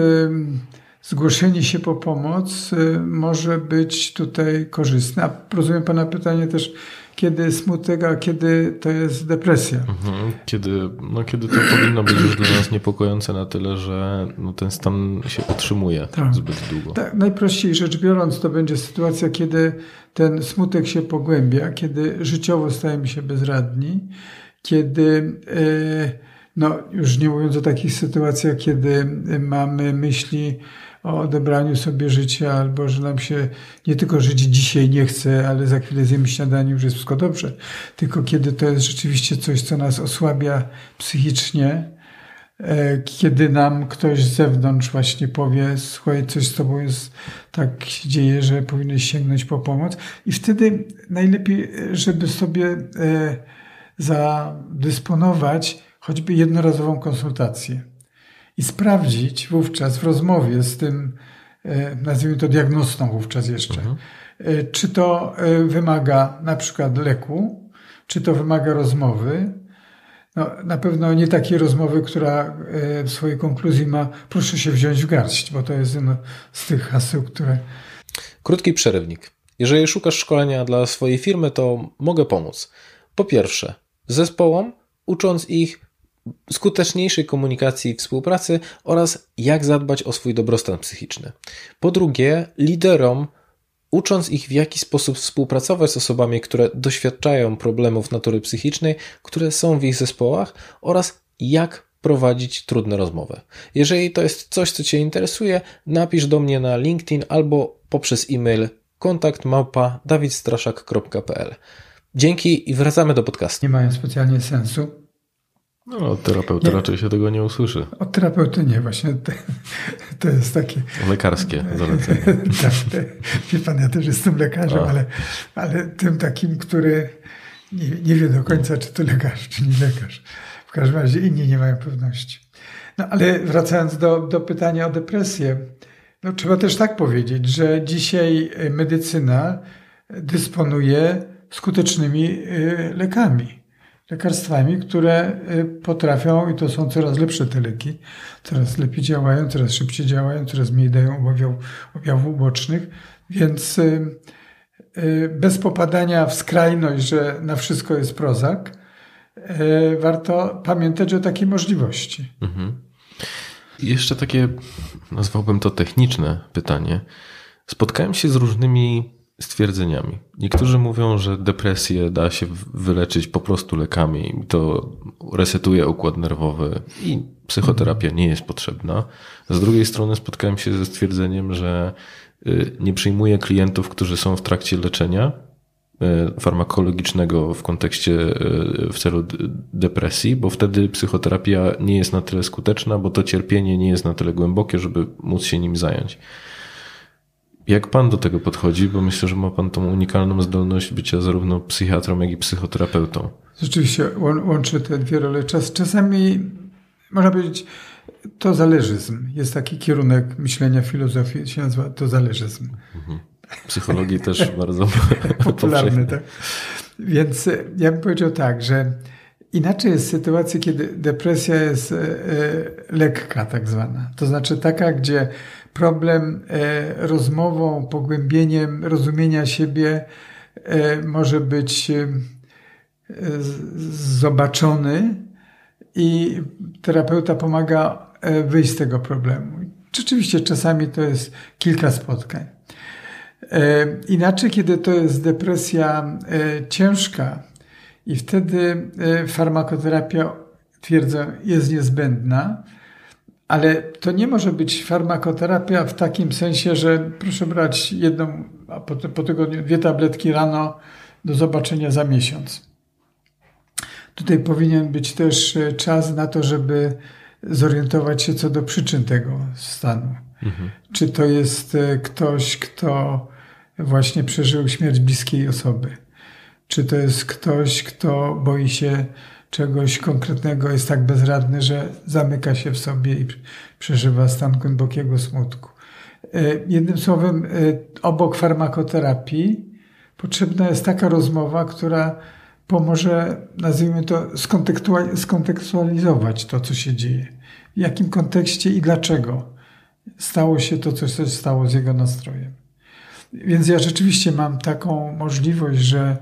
zgłoszenie się po pomoc może być tutaj korzystne. A rozumiem Pana pytanie też, kiedy smutek, a kiedy to jest depresja. Mhm. Kiedy, no, kiedy to powinno być już dla nas niepokojące na tyle, że no, ten stan się utrzymuje tak. zbyt długo. Tak, najprościej rzecz biorąc, to będzie sytuacja, kiedy ten smutek się pogłębia, kiedy życiowo stajemy się bezradni, kiedy e, no, już nie mówiąc o takich sytuacjach, kiedy mamy myśli o odebraniu sobie życia, albo że nam się nie tylko żyć dzisiaj nie chce, ale za chwilę zjemy śniadanie, już jest wszystko dobrze. Tylko kiedy to jest rzeczywiście coś, co nas osłabia psychicznie, e, kiedy nam ktoś z zewnątrz właśnie powie, słuchaj, coś z tobą jest, tak się dzieje, że powinieneś sięgnąć po pomoc. I wtedy najlepiej, żeby sobie e, zadysponować choćby jednorazową konsultację i sprawdzić wówczas w rozmowie z tym, e, nazwijmy to diagnostą wówczas jeszcze, mhm. E, czy to e, wymaga na przykład leku, czy to wymaga rozmowy. No, na pewno nie takiej rozmowy, która w swojej konkluzji ma proszę się wziąć w garść, bo to jest jedno z tych haseł, które... Krótki przerywnik. Jeżeli szukasz szkolenia dla swojej firmy, to mogę pomóc. Po pierwsze, zespołom, ucząc ich skuteczniejszej komunikacji i współpracy oraz jak zadbać o swój dobrostan psychiczny. Po drugie, liderom, ucząc ich w jaki sposób współpracować z osobami, które doświadczają problemów natury psychicznej, które są w ich zespołach oraz jak prowadzić trudne rozmowy. Jeżeli to jest coś, co Cię interesuje, napisz do mnie na LinkedIn albo poprzez e-mail kontakt małpa dawidstraszak.pl. Dzięki i wracamy do podcastu. Nie mają specjalnie sensu no, od terapeuty nie. raczej się tego nie usłyszy. Od terapeuty nie, właśnie to, to jest takie... Lekarskie zalecenie. tak, te, wie pan, ja też jestem lekarzem, ale, ale tym takim, który nie, nie wie do końca, czy to lekarz, czy nie lekarz. W każdym razie inni nie mają pewności. No ale wracając do, do pytania o depresję, no, trzeba też tak powiedzieć, że dzisiaj medycyna dysponuje skutecznymi y, lekami lekarstwami, które y, potrafią, i to są coraz lepsze te leki, coraz lepiej działają, coraz szybciej działają, coraz mniej dają objawów ubocznych, więc y, bez popadania w skrajność, że na wszystko jest prozak, warto pamiętać o takiej możliwości. Mhm. Jeszcze takie, nazwałbym to techniczne pytanie. Spotkałem się z różnymi stwierdzeniami. Niektórzy mówią, że depresję da się wyleczyć po prostu lekami, to resetuje układ nerwowy i psychoterapia nie jest potrzebna. Z drugiej strony spotkałem się ze stwierdzeniem, że y, nie przyjmuję klientów, którzy są w trakcie leczenia y, farmakologicznego w kontekście y, w celu depresji, bo wtedy psychoterapia nie jest na tyle skuteczna, bo to cierpienie nie jest na tyle głębokie, żeby móc się nim zająć. Jak pan do tego podchodzi? Bo myślę, że ma pan tą unikalną zdolność bycia zarówno psychiatrą, jak i psychoterapeutą. Rzeczywiście łączy te dwie role. Czas, czasami można powiedzieć, to zależyzm. Jest taki kierunek myślenia filozofii, się nazywa to zależyzm. Mhm. Psychologii też bardzo popularny. Tak? Więc ja bym powiedział tak, że inaczej jest sytuacja, kiedy depresja jest e, e, lekka, tak zwana. To znaczy taka, gdzie problem e, rozmową, pogłębieniem rozumienia siebie może być zobaczony i terapeuta pomaga wyjść z tego problemu. Rzeczywiście czasami to jest kilka spotkań. Inaczej, kiedy to jest depresja ciężka i wtedy farmakoterapia, twierdzę, jest niezbędna, ale to nie może być farmakoterapia w takim sensie, że proszę brać jedną, a po, po tygodniu dwie tabletki rano do zobaczenia za miesiąc. Tutaj powinien być też e, czas na to, żeby zorientować się co do przyczyn tego stanu. Czy to jest e, ktoś, kto właśnie przeżył śmierć bliskiej osoby? Czy to jest ktoś, kto boi się czegoś konkretnego, jest tak bezradny, że zamyka się w sobie i przeżywa stan głębokiego smutku? E, jednym słowem, e, obok farmakoterapii potrzebna jest taka rozmowa, która pomoże, nazwijmy to, skontekstualizować to, co się dzieje. W jakim kontekście i dlaczego stało się to, co się stało z jego nastrojem. Więc ja rzeczywiście mam taką możliwość, że,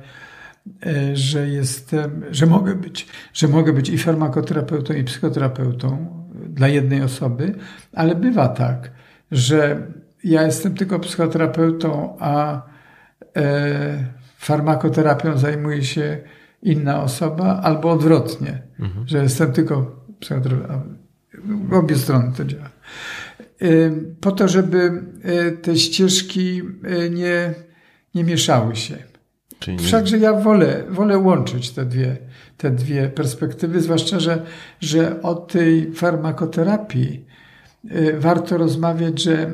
że jestem, że mogę być, że mogę być i farmakoterapeutą, i psychoterapeutą dla jednej osoby, ale bywa tak, że ja jestem tylko psychoterapeutą, a e, farmakoterapią zajmuje się inna osoba, albo odwrotnie, mhm. że jestem tylko psychoterapeutą. W obie strony to działa. Po to, żeby e, te ścieżki e, nie, nie mieszały się. Czyli. Wszakże ja wolę, wolę łączyć te dwie, te dwie perspektywy, zwłaszcza, że, że o tej farmakoterapii e, warto rozmawiać, że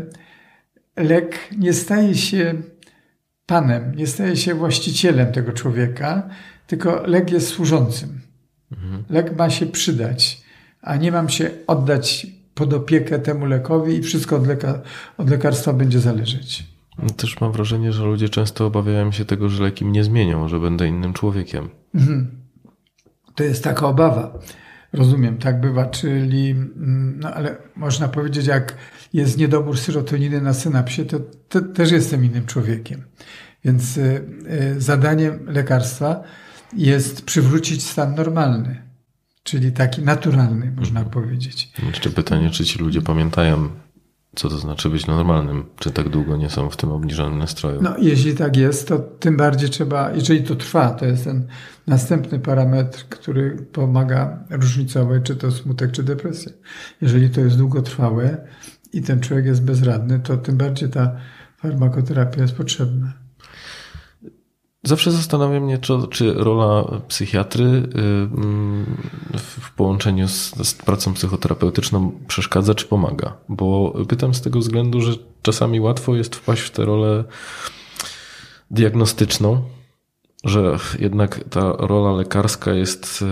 lek nie staje się panem, nie staje się właścicielem tego człowieka, tylko lek jest służącym. Mhm. Lek ma się przydać, a nie mam się oddać pod opiekę temu lekowi i wszystko od, leka, od lekarstwa będzie zależeć. Też mam wrażenie, że ludzie często obawiają się tego, że leki mnie zmienią, że będę innym człowiekiem. Mhm. To jest taka obawa. Rozumiem, tak bywa, czyli, mm, no ale można powiedzieć, jak jest niedobór serotoniny na synapsie, to, to też jestem innym człowiekiem. Więc y, y, zadaniem lekarstwa jest przywrócić stan normalny, czyli taki naturalny, można mhm. powiedzieć. Jeszcze pytanie, czy ci ludzie pamiętają, co to znaczy być normalnym? Czy tak długo nie są w tym obniżonym nastroju? No, jeśli tak jest, to tym bardziej trzeba, jeżeli to trwa, to jest ten następny parametr, który pomaga różnicować, czy to smutek, czy depresja. Jeżeli to jest długotrwałe i ten człowiek jest bezradny, to tym bardziej ta farmakoterapia jest potrzebna. Zawsze zastanawia mnie, czy, czy rola psychiatry y, mm, w połączeniu z, z, pracą psychoterapeutyczną przeszkadza czy pomaga. Bo pytam z tego względu, że czasami łatwo jest wpaść w tę rolę diagnostyczną, że jednak ta rola lekarska jest y,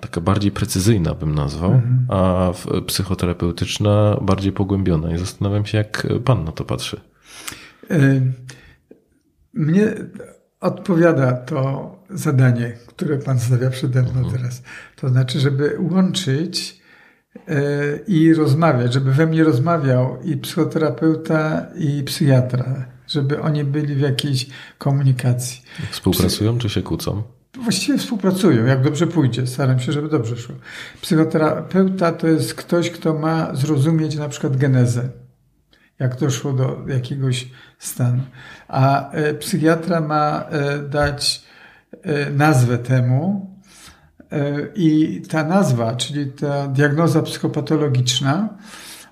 taka bardziej precyzyjna, bym nazwał, mhm. a psychoterapeutyczna bardziej pogłębiona. I zastanawiam się, jak pan na to patrzy. Y, mnie odpowiada to zadanie, które Pan stawia przede mną mhm. teraz. To znaczy, żeby łączyć e, i rozmawiać, żeby we mnie rozmawiał i psychoterapeuta, i psychiatra, żeby oni byli w jakiejś komunikacji. Współpracują czy się kłócą? Właściwie współpracują, jak dobrze pójdzie. Staram się, żeby dobrze szło. Psychoterapeuta to jest ktoś, kto ma zrozumieć na przykład genezę jak doszło do jakiegoś stanu. A e, psychiatra ma e, dać e, nazwę temu i ta nazwa, czyli ta diagnoza psychopatologiczna,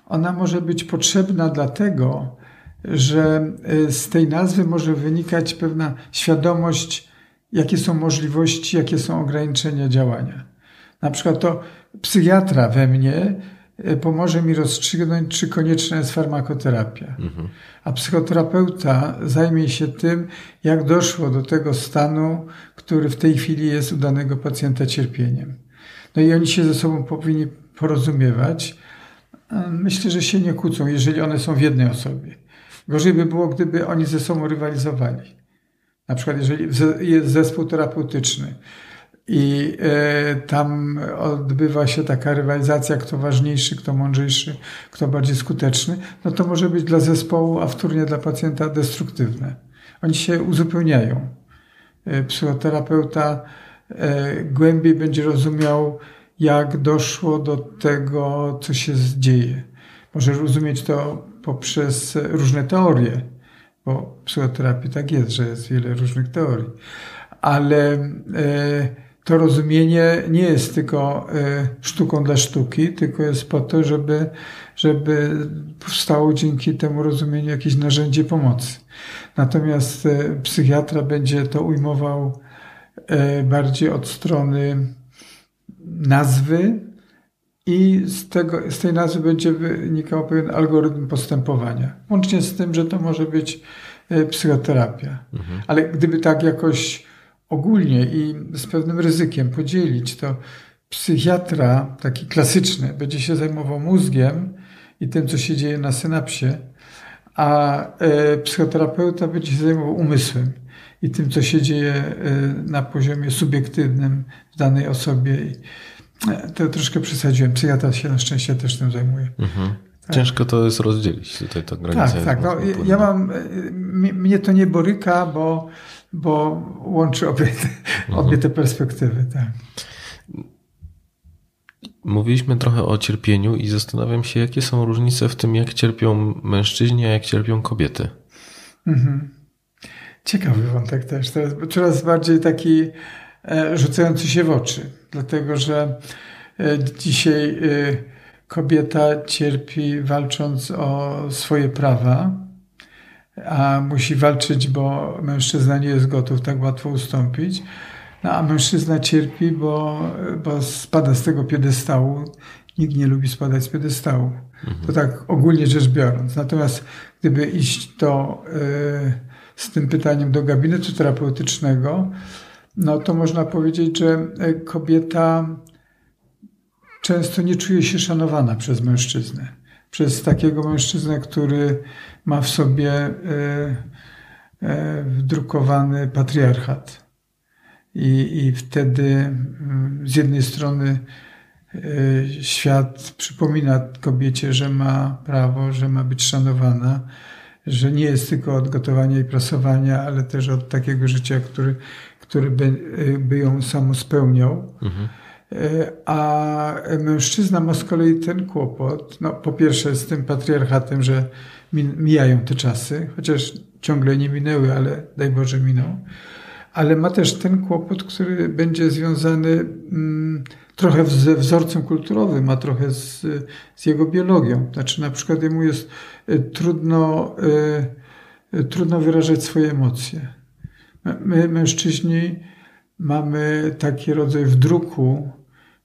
ona może być potrzebna dlatego, że z tej nazwy może wynikać pewna świadomość, jakie są możliwości, jakie są ograniczenia działania. Na przykład to psychiatra we mnie pomoże mi rozstrzygnąć, czy konieczna jest farmakoterapia. Mhm. A psychoterapeuta zajmie się tym, jak doszło do tego stanu, który w tej chwili jest u danego pacjenta cierpieniem. No i oni się ze sobą powinni porozumiewać. E, myślę, że się nie kłócą, jeżeli one są w jednej osobie. Gorzej by było, gdyby oni ze sobą rywalizowali. Na przykład, jeżeli jest zespół terapeutyczny, i e, tam odbywa się taka rywalizacja, kto ważniejszy, kto mądrzejszy, kto bardziej skuteczny, no to może być dla zespołu, a wtórnie dla pacjenta destruktywne. Oni się uzupełniają. E, psychoterapeuta e, głębiej będzie rozumiał, jak doszło do tego, co się dzieje. Może rozumieć to poprzez różne teorie, bo w psychoterapii tak jest, że jest wiele różnych teorii. Ale to rozumienie nie jest tylko e, sztuką dla sztuki, tylko jest po to, żeby, żeby powstało dzięki temu rozumieniu jakieś narzędzie pomocy. Natomiast e, psychiatra będzie to ujmował e, bardziej od strony nazwy i z, tego, z tej nazwy będzie wynikał pewien algorytm postępowania. Łącznie z tym, że to może być psychoterapia. Mhm. Ale gdyby tak jakoś ogólnie i z pewnym ryzykiem podzielić, to psychiatra, taki klasyczny, będzie się zajmował mózgiem i tym, co się dzieje na synapsie, a e, psychoterapeuta będzie się zajmował umysłem i tym, co się dzieje e, na poziomie subiektywnym w danej osobie. E, to troszkę przesadziłem. Psychiatra się na szczęście też tym zajmuje. Mhm. Tak. Ciężko to jest rozdzielić tutaj ta granica. Tak, tak. No, ja mam, mnie to nie boryka, bo, bo łączy obie te, mhm. obie te perspektywy. Tak. Mówiliśmy trochę o cierpieniu i zastanawiam się, jakie są różnice w tym, jak cierpią mężczyźni, a jak cierpią kobiety. Mhm. Ciekawy wątek też. Jest coraz bardziej taki e, rzucający się w oczy, dlatego że e, dzisiaj e, kobieta cierpi walcząc o swoje prawa, a musi walczyć, bo mężczyzna nie jest gotów tak łatwo ustąpić. No, a mężczyzna cierpi, bo, bo spada z tego piedestału. Nikt nie lubi spadać z piedestału. Mhm. To tak ogólnie rzecz biorąc. Natomiast gdyby iść to y, z tym pytaniem do gabinetu terapeutycznego, no to można powiedzieć, że e, kobieta często nie czuje się szanowana przez mężczyznę. Przez takiego mężczyznę, który ma w sobie y, y, wdrukowany patriarchat i, i wtedy mm, z jednej strony y, świat przypomina kobiecie, że ma prawo, że ma być szanowana, że nie jest tylko od gotowania i prasowania, ale też od takiego życia, który, który by, by ją samo spełniał. Mhm. A mężczyzna ma z kolei ten kłopot, no po pierwsze z tym patriarchatem, że mijają te czasy, chociaż ciągle nie minęły, ale daj Boże miną ale ma też ten kłopot, który będzie związany mm, trochę ze wzorcem kulturowym, a trochę z, z jego biologią. Znaczy na przykład jemu jest y, trudno, y, trudno wyrażać swoje emocje. My, mężczyźni, mamy taki rodzaj wdruku,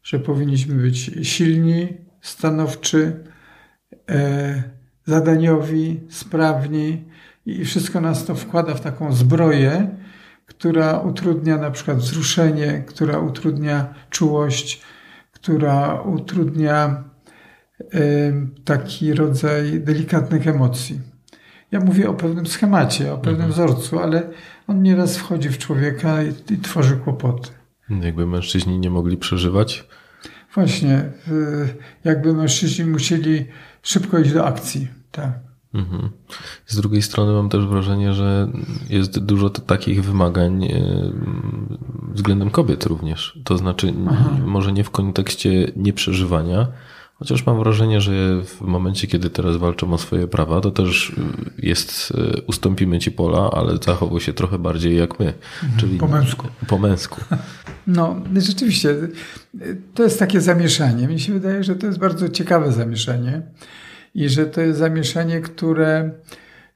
że powinniśmy być silni, stanowczy, e, zadaniowi, sprawni i wszystko nas to wkłada w taką zbroję, która utrudnia na przykład wzruszenie, która utrudnia czułość, która utrudnia taki rodzaj delikatnych emocji. Ja mówię o pewnym schemacie, o pewnym mhm. wzorcu, ale on nieraz wchodzi w człowieka i, i tworzy kłopoty. Jakby mężczyźni nie mogli przeżywać? Właśnie, jakby mężczyźni musieli szybko iść do akcji. Tak. Mhm. Z drugiej strony mam też wrażenie, że jest dużo takich wymagań e, względem kobiet również. To znaczy, Aha. może nie w kontekście nieprzeżywania, chociaż mam wrażenie, że w momencie, kiedy teraz walczą o swoje prawa, to też jest e, ustąpimy ci pola, ale zachowuj się trochę bardziej jak my. Mhm. Czyli po męsku. Po męsku. No, rzeczywiście, to jest takie zamieszanie. Mi się wydaje, że to jest bardzo ciekawe zamieszanie i że to jest zamieszanie, które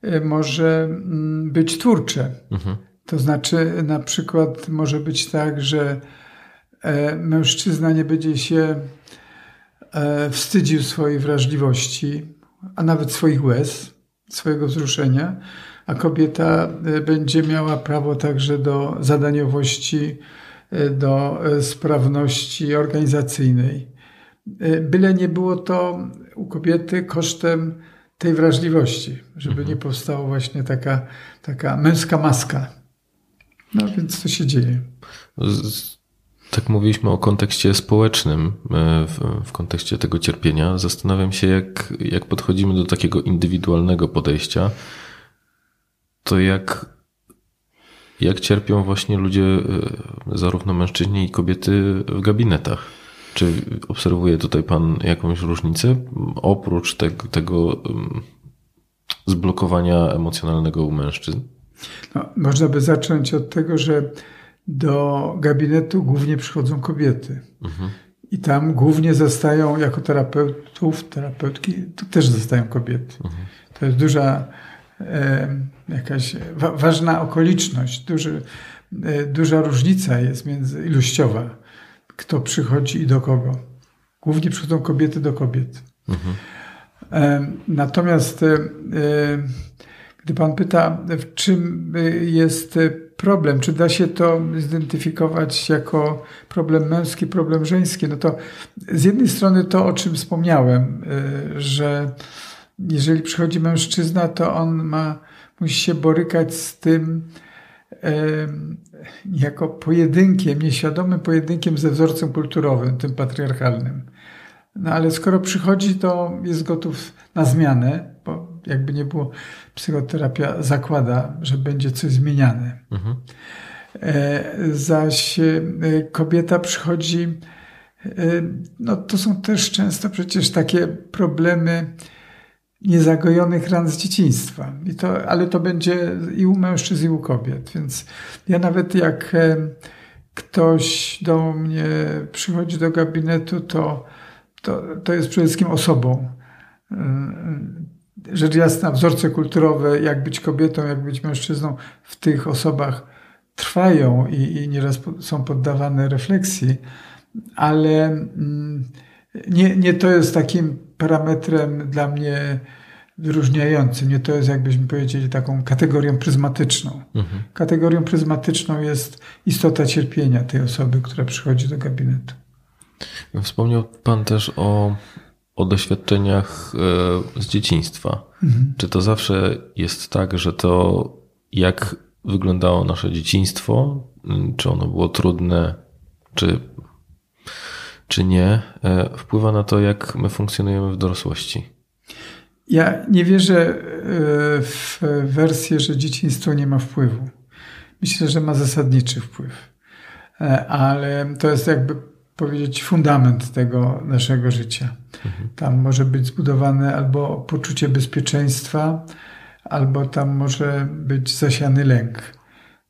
y, może mm, być twórcze. Mhm. To znaczy, na przykład może być tak, że e, mężczyzna nie będzie się wstydził swojej wrażliwości, a nawet swoich łez, swojego wzruszenia, a kobieta e, będzie miała prawo także do zadaniowości, do sprawności organizacyjnej. Byle nie było to u kobiety kosztem tej wrażliwości, żeby mhm. nie powstała właśnie taka, taka męska maska. No więc to się dzieje. Tak mówiliśmy o kontekście społecznym, e, w, kontekście tego cierpienia. Zastanawiam się, jak, jak podchodzimy do takiego indywidualnego podejścia, to jak, jak cierpią właśnie ludzie, e, zarówno mężczyźni i kobiety w gabinetach. Czy obserwuje tutaj Pan jakąś różnicę oprócz tego, tego zblokowania emocjonalnego u mężczyzn? No, można by zacząć od tego, że do gabinetu głównie przychodzą kobiety. Mhm. I tam głównie zostają jako terapeutów, terapeutki, to też zostają kobiety. Mhm. To jest duża, e, jakaś wa ważna okoliczność, duży, e, duża różnica jest między ilościowa kto przychodzi i do kogo. Głównie przychodzą kobiety do kobiet. E, Natomiast e, gdy pan pyta, w czym jest problem, czy da się to zidentyfikować jako problem męski, problem żeński, no to z jednej strony to, o czym wspomniałem, e, że jeżeli przychodzi mężczyzna, to on ma, musi się borykać z tym e, jako pojedynkiem, nieświadomym pojedynkiem ze wzorcem kulturowym, tym patriarchalnym. No ale skoro przychodzi, to jest gotów na zmianę, bo jakby nie było, psychoterapia zakłada, że będzie coś zmieniane. Mhm. Zaś e, kobieta przychodzi, e, no to są też często przecież takie problemy niezagojonych ran z dzieciństwa. I to, ale to będzie i u mężczyzn, i u kobiet. Więc ja nawet jak ktoś do mnie przychodzi do gabinetu, to to, to jest przede wszystkim osobą. Rzecz jasna, wzorce kulturowe, jak być kobietą, jak być mężczyzną, w tych osobach trwają i, i nieraz są poddawane refleksji, ale mm, nie, nie to jest takim parametrem dla mnie wyróżniającym. Nie to jest, jakbyśmy powiedzieli, taką kategorią pryzmatyczną. Mhm. Kategorią pryzmatyczną jest istota cierpienia tej osoby, która przychodzi do gabinetu. Wspomniał Pan też o, o doświadczeniach e, z dzieciństwa. Mhm. Czy to zawsze jest tak, że to jak wyglądało nasze dzieciństwo, czy ono było trudne, czy, czy nie, e, wpływa na to, jak my funkcjonujemy w dorosłości? Ja nie wierzę e, w wersję, że dzieciństwo nie ma wpływu. Myślę, że ma zasadniczy wpływ. Ale to jest jakby powiedzieć, fundament tego naszego życia. Mhm. Tam może być zbudowane albo poczucie bezpieczeństwa, albo tam może być zasiany lęk.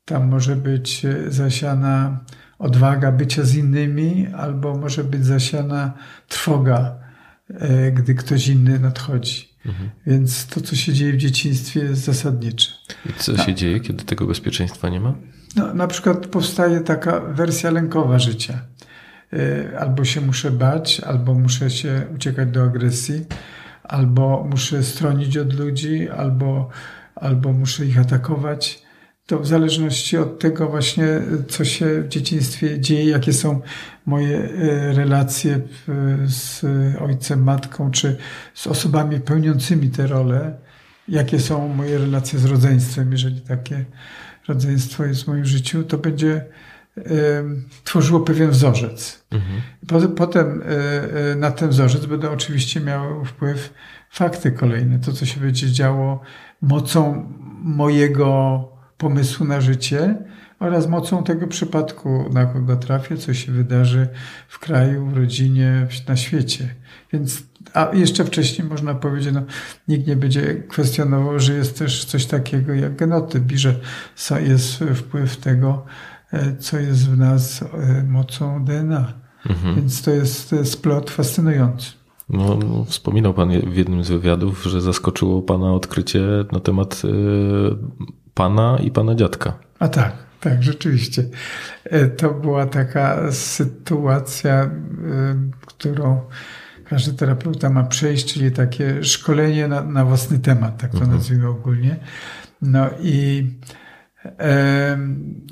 Tam może być e, zasiana odwaga bycia z innymi, albo może być zasiana trwoga, e, gdy ktoś inny nadchodzi. Mhm. Więc to, co się dzieje w dzieciństwie, jest zasadnicze. I co się dzieje, kiedy tego bezpieczeństwa nie ma? No, na przykład powstaje taka wersja lękowa życia. Y, albo się muszę bać, albo muszę się uciekać do agresji, albo muszę stronić od ludzi, albo, albo muszę ich atakować. To w zależności od tego właśnie, co się w dzieciństwie dzieje, jakie są moje y, relacje z ojcem, matką, czy z osobami pełniącymi te role, jakie są moje relacje z rodzeństwem, jeżeli takie rodzeństwo jest w moim życiu, to będzie tworzyło pewien wzorzec. Mhm. Potem e, e, na ten wzorzec będą oczywiście miały wpływ fakty kolejne, to co się będzie działo mocą mojego pomysłu na życie oraz mocą tego przypadku, na kogo trafię, co się wydarzy w kraju, w rodzinie, na świecie. Więc, a jeszcze wcześniej można powiedzieć, no, nikt nie będzie kwestionował, że jest też coś takiego jak genotyp i że jest wpływ tego, co jest w nas e, mocą DNA. Mhm. Więc to jest, splot fascynujący. No, wspominał Pan w jednym z wywiadów, że zaskoczyło Pana odkrycie na temat y, Pana i Pana dziadka. A tak, tak, rzeczywiście. To była taka sytuacja, którą każdy terapeuta ma przejść, czyli takie szkolenie na, na własny temat, tak to mhm. nazwijmy ogólnie. No i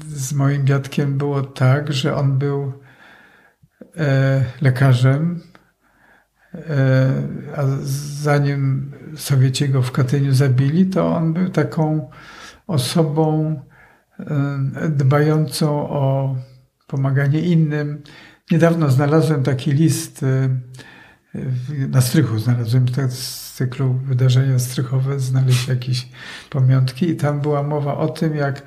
z moim dziadkiem było tak, że on był e, lekarzem, e, a zanim Sowieci go w Katyniu zabili, to on był taką osobą e, dbającą o pomaganie innym. Niedawno znalazłem taki list na strychu, znalazłem z cyklu wydarzenia strychowe znaleźć jakieś pamiątki i tam była mowa o tym, jak,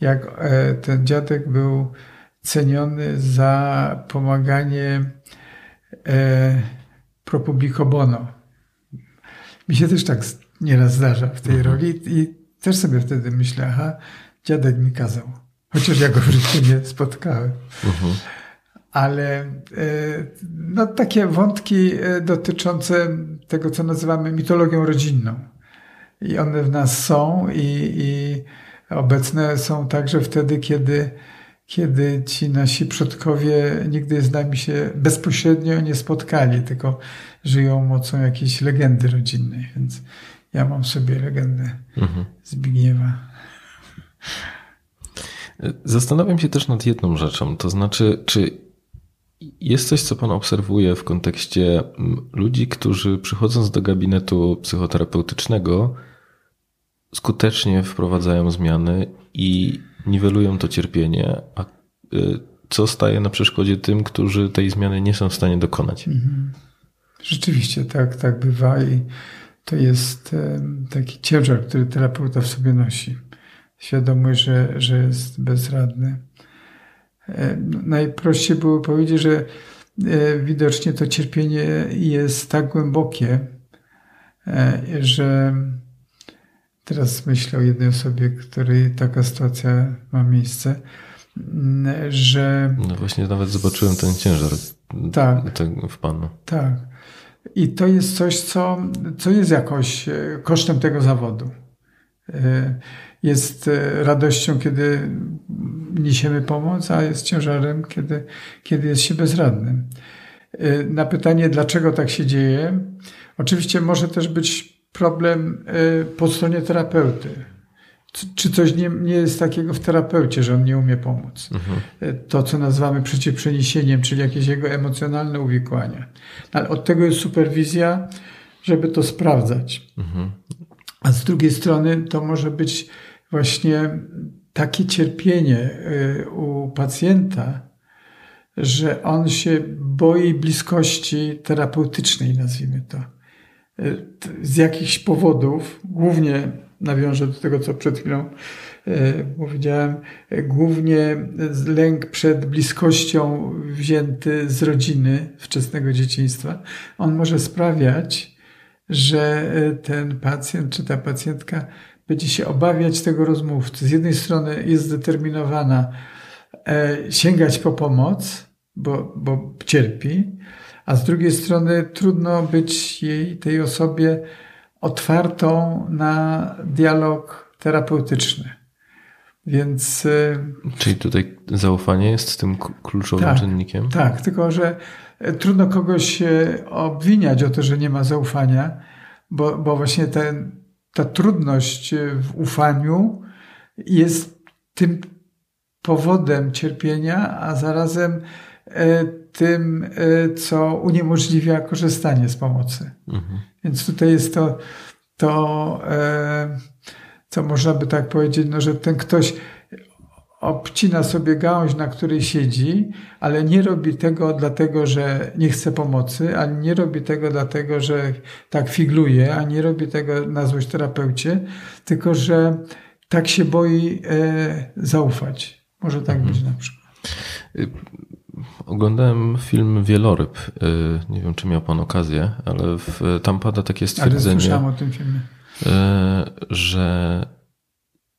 jak e, ten dziadek był ceniony za pomaganie e, pro publico bono. Mi się też tak nieraz zdarza w tej mhm. roli i też sobie wtedy myślę, aha, dziadek mi kazał. Chociaż ja go w życiu nie spotkałem. Mhm ale e, no, takie wątki e, dotyczące tego, co nazywamy mitologią rodzinną. I one w nas są i, i obecne są także wtedy, kiedy, kiedy ci nasi przodkowie nigdy z nami się bezpośrednio nie spotkali, tylko żyją mocą jakiejś legendy rodzinnej. Więc ja mam sobie legendę Mhm. Zbigniewa. Zastanawiam się też nad jedną rzeczą, to znaczy, czy jest coś, co Pan obserwuje w kontekście mm, ludzi, którzy przychodząc do gabinetu psychoterapeutycznego, skutecznie wprowadzają zmiany i niwelują to cierpienie, a y, co staje na przeszkodzie tym, którzy tej zmiany nie są w stanie dokonać? Rzeczywiście tak, tak bywa i to jest taki ciężar, który terapeuta w sobie nosi. Świadomość, że, że jest bezradny. E, Najprościej było powiedzieć, że e, widocznie to cierpienie jest tak głębokie, e, że teraz myślę o jednej osobie, której taka sytuacja ma miejsce, m, że No właśnie nawet zobaczyłem ten ciężar Tak. tego w Panu. Tak. I to jest coś, co, co jest jakoś kosztem tego zawodu. Jest e, radością, kiedy niesiemy pomoc, a jest ciężarem, kiedy, kiedy jest się bezradnym. E, Na pytanie, dlaczego tak się dzieje, oczywiście może też być problem e, po stronie terapeuty. Czy coś nie, nie jest takiego w terapeucie, że on nie umie pomóc? E, To, co nazywamy przeciwprzeniesieniem, czyli jakieś jego emocjonalne uwikłania. Ale od tego jest superwizja, żeby to sprawdzać. A z drugiej strony to może być właśnie takie cierpienie y, u pacjenta, że on się boi bliskości terapeutycznej, nazwijmy to. Y, Z jakichś powodów, głównie nawiążę do tego, co przed chwilą y, powiedziałem, głównie lęk przed bliskością wzięty z rodziny wczesnego dzieciństwa, on może sprawiać, że ten pacjent czy ta pacjentka będzie się obawiać tego rozmówcy. Z jednej strony jest zdeterminowana e, sięgać po pomoc, bo, bo cierpi, a z drugiej strony trudno być jej, tej osobie otwartą na dialog terapeutyczny. Więc y, Czyli tutaj zaufanie jest tym kluczowym Tak. czynnikiem? tak, tylko że e, trudno kogoś e, obwiniać o to, że nie ma zaufania, bo, bo właśnie ten, ta trudność e, w ufaniu jest tym powodem cierpienia, a zarazem e, tym, e, co uniemożliwia korzystanie z pomocy. Mhm. Więc tutaj jest to, to co można by tak powiedzieć, no, że ten ktoś obcina sobie gałąź, na której siedzi, ale nie robi tego dlatego, że nie chce pomocy, ani nie robi tego dlatego, że tak figluje, ani nie robi tego na złość terapeucie, tylko że tak się boi e, zaufać. Może tak być na przykład. Oglądałem film Wieloryb. Y, Nie wiem, czy miał Pan okazję, ale w, tam pada takie Ale stwierdzenie, słyszałem o tym filmie. y, że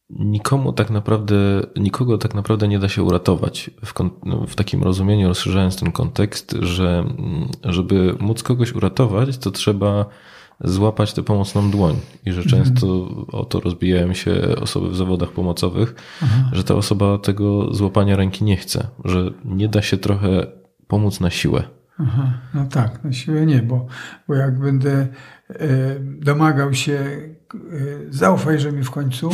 nikomu tak naprawdę, nikogo tak naprawdę nie da się uratować. W, no, w takim rozumieniu, rozszerzając ten kontekst, że mm, żeby móc kogoś uratować, to trzeba złapać tę pomocną dłoń. I że często o to rozbijają się osoby w zawodach pomocowych, że ta osoba tego złapania ręki nie chce, że nie da się trochę pomóc na siłę. Aha, no tak, na siłę nie, bo, bo jak będę domagał się, e, zaufaj, że mi w końcu,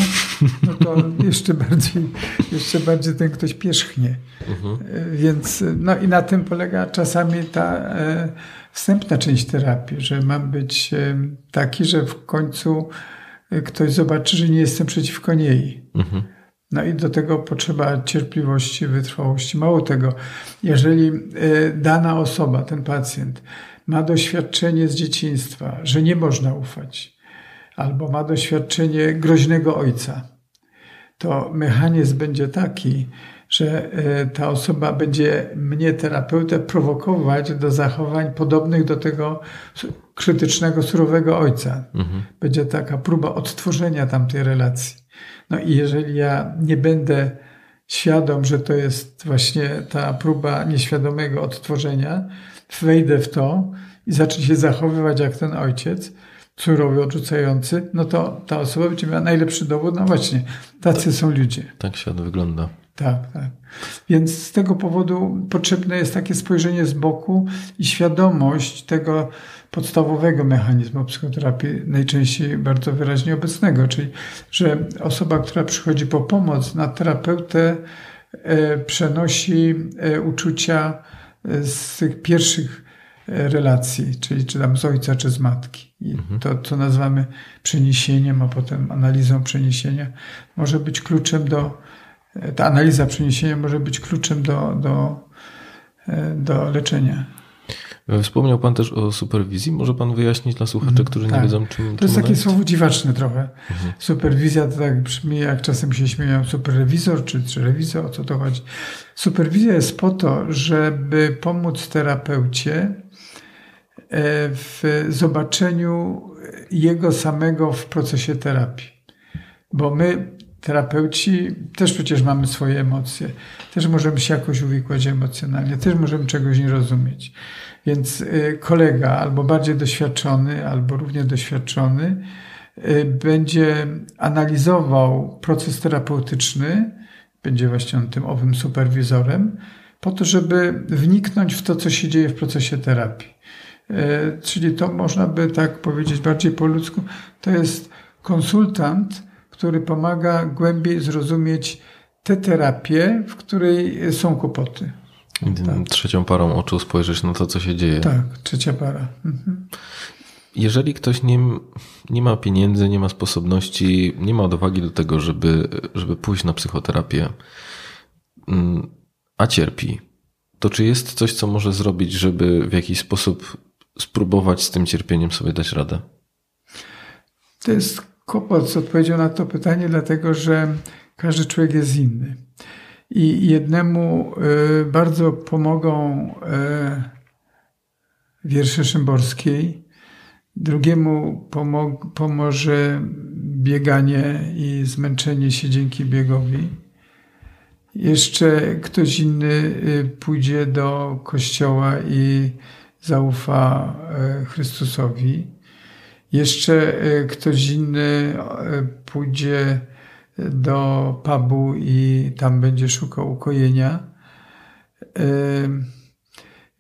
no to jeszcze bardziej, jeszcze bardziej ten ktoś pierzchnie. E, Więc, no i na tym polega czasami ta e, wstępna część terapii, że mam być e, taki, że w końcu e, ktoś zobaczy, że nie jestem przeciwko niej. Mhm. No i do tego potrzeba cierpliwości, wytrwałości. Mało tego, jeżeli e, dana osoba, ten pacjent, ma doświadczenie z dzieciństwa, że nie można ufać, albo ma doświadczenie groźnego ojca, to mechanizm będzie taki, że e, ta osoba będzie mnie, terapeutę, prowokować do zachowań podobnych do tego krytycznego, surowego ojca. Będzie taka próba odtworzenia tamtej relacji. No i jeżeli ja nie będę świadom, że to jest właśnie ta próba nieświadomego odtworzenia, wejdę w to i zacznę się zachowywać jak ten ojciec, surowy, odrzucający, no to ta osoba będzie miała najlepszy dowód, no właśnie, tacy są ludzie. Tak świat wygląda. Tak, tak. Więc z tego powodu potrzebne jest takie spojrzenie z boku i świadomość tego podstawowego mechanizmu psychoterapii, najczęściej bardzo wyraźnie obecnego, czyli że osoba, która przychodzi po pomoc na terapeutę, e, przenosi e, uczucia z tych pierwszych e, relacji, czyli czy tam z ojca, czy z matki. I to, co nazywamy przeniesieniem, a potem analizą przeniesienia, może być kluczem do, e, ta analiza przeniesienia może być kluczem do, do, e, do leczenia. Wspomniał Pan też o superwizji. Może Pan wyjaśnić dla słuchaczy, którzy nie tak. wiedzą, czym To jest czym takie ona słowo dziwaczne trochę. Superwizja to tak brzmi, jak czasem się śmieją, superrewizor czy, czy rewizor, o co to chodzi. Superwizja jest po to, żeby pomóc terapeucie e, w zobaczeniu jego samego w procesie terapii. Bo my, terapeuci, też przecież mamy swoje emocje. Też możemy się jakoś uwikłać emocjonalnie, też możemy czegoś nie rozumieć. Więc y, kolega albo bardziej doświadczony, albo równie doświadczony y, będzie analizował proces terapeutyczny, będzie właśnie tym owym superwizorem, po to, żeby wniknąć w to, co się dzieje w procesie terapii. Y, Czyli to można by tak powiedzieć bardziej po ludzku, to jest konsultant, który pomaga głębiej zrozumieć tę terapię, w której są kłopoty. I Trzecią parą oczu spojrzeć na to, co się dzieje. Tak, trzecia para. Mhm. Jeżeli ktoś nie, nie ma pieniędzy, nie ma sposobności, nie ma odwagi do tego, żeby, żeby pójść na psychoterapię, mm, a cierpi, to czy jest coś, co może zrobić, żeby w jakiś sposób spróbować z tym cierpieniem sobie dać radę? To jest kłopot z odpowiedzią na to pytanie, dlatego że każdy człowiek jest inny. I jednemu y, bardzo pomogą y, wiersze Szymborskiej, drugiemu pomog, pomoże bieganie i zmęczenie się dzięki biegowi. Jeszcze ktoś inny y, pójdzie do kościoła i zaufa Chrystusowi. Jeszcze ktoś inny pójdzie do pubu i tam będzie szukał ukojenia.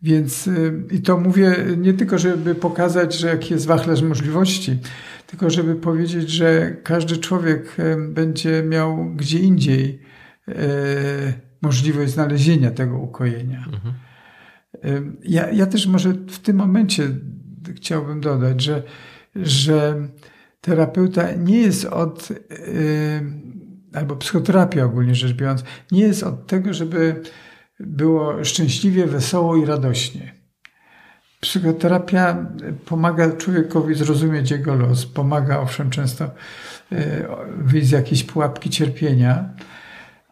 Więc y, i to mówię nie tylko, żeby pokazać, że jaki jest wachlarz możliwości, tylko żeby powiedzieć, że każdy człowiek y, będzie miał gdzie indziej y, możliwość znalezienia tego ukojenia. Ym, Ja, ja też może w tym momencie chciałbym dodać, że, że terapeuta nie jest od, y, albo psychoterapia ogólnie rzecz biorąc, nie jest od tego, żeby było szczęśliwie, wesoło i radośnie. Psychoterapia pomaga człowiekowi zrozumieć jego los, pomaga owszem często y, wyjść z jakiejś pułapki cierpienia,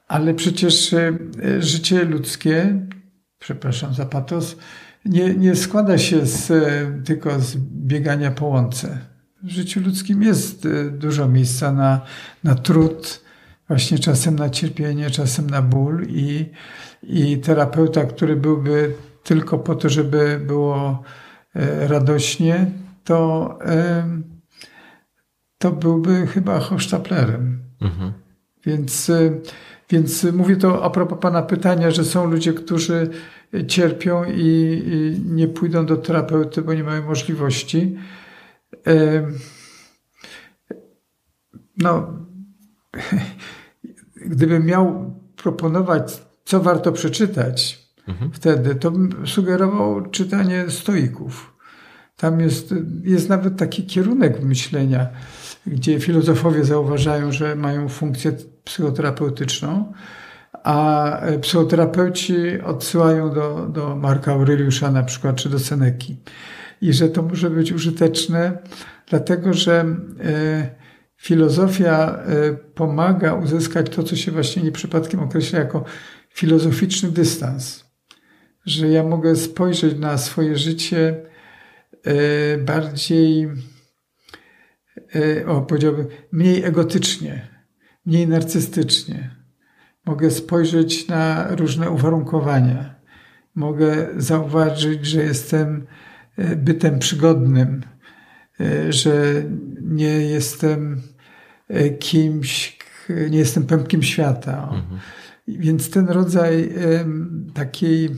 ale przecież y, życie ludzkie, przepraszam za patos, nie, nie składa się z, tylko z biegania po łące. W życiu ludzkim jest y, dużo miejsca na, na trud, właśnie czasem na cierpienie, czasem na ból i, i terapeuta, który byłby tylko po to, żeby było e, radośnie, to, to byłby chyba hochsztaplerem. Mhm. Więc, y, więc mówię to a propos Pana pytania, że są ludzie, którzy cierpią i, i nie pójdą do terapeuty, bo nie mają możliwości. No, gdybym miał proponować, co warto przeczytać wtedy, to bym sugerował czytanie stoików. Tam jest, jest nawet taki kierunek myślenia, gdzie filozofowie zauważają, że mają funkcję psychoterapeutyczną, a psychoterapeuci odsyłają do, do Marka Aureliusza na przykład, czy do Seneki. I że to może być użyteczne, dlatego że e, filozofia e, pomaga uzyskać to, co się właśnie nie przypadkiem określa jako filozoficzny dystans. Że ja mogę spojrzeć na swoje życie e, bardziej, o powiedziałbym, mniej egotycznie, mniej narcystycznie. Mogę spojrzeć na różne uwarunkowania. Mogę zauważyć, że jestem bytem przygodnym, e, że nie jestem e, kimś, nie jestem pępkiem świata. o. Więc ten rodzaj takiej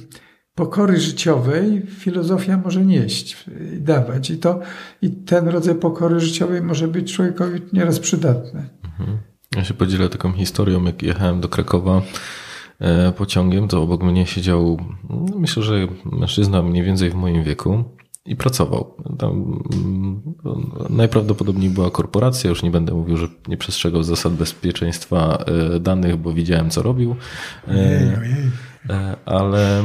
pokory życiowej filozofia może nieść i dawać. I, to, I ten rodzaj pokory życiowej może być człowiekowi nieraz przydatny. Ja się podzielę taką historią, jak jechałem do Krakowa e, pociągiem, to obok mnie siedział, no, myślę, że mężczyzna mniej więcej w moim wieku i pracował. Tam mm, najprawdopodobniej była korporacja, już nie będę mówił, że nie przestrzegał zasad bezpieczeństwa e, danych, bo widziałem, co robił. E, Ojej, ojej. E, ale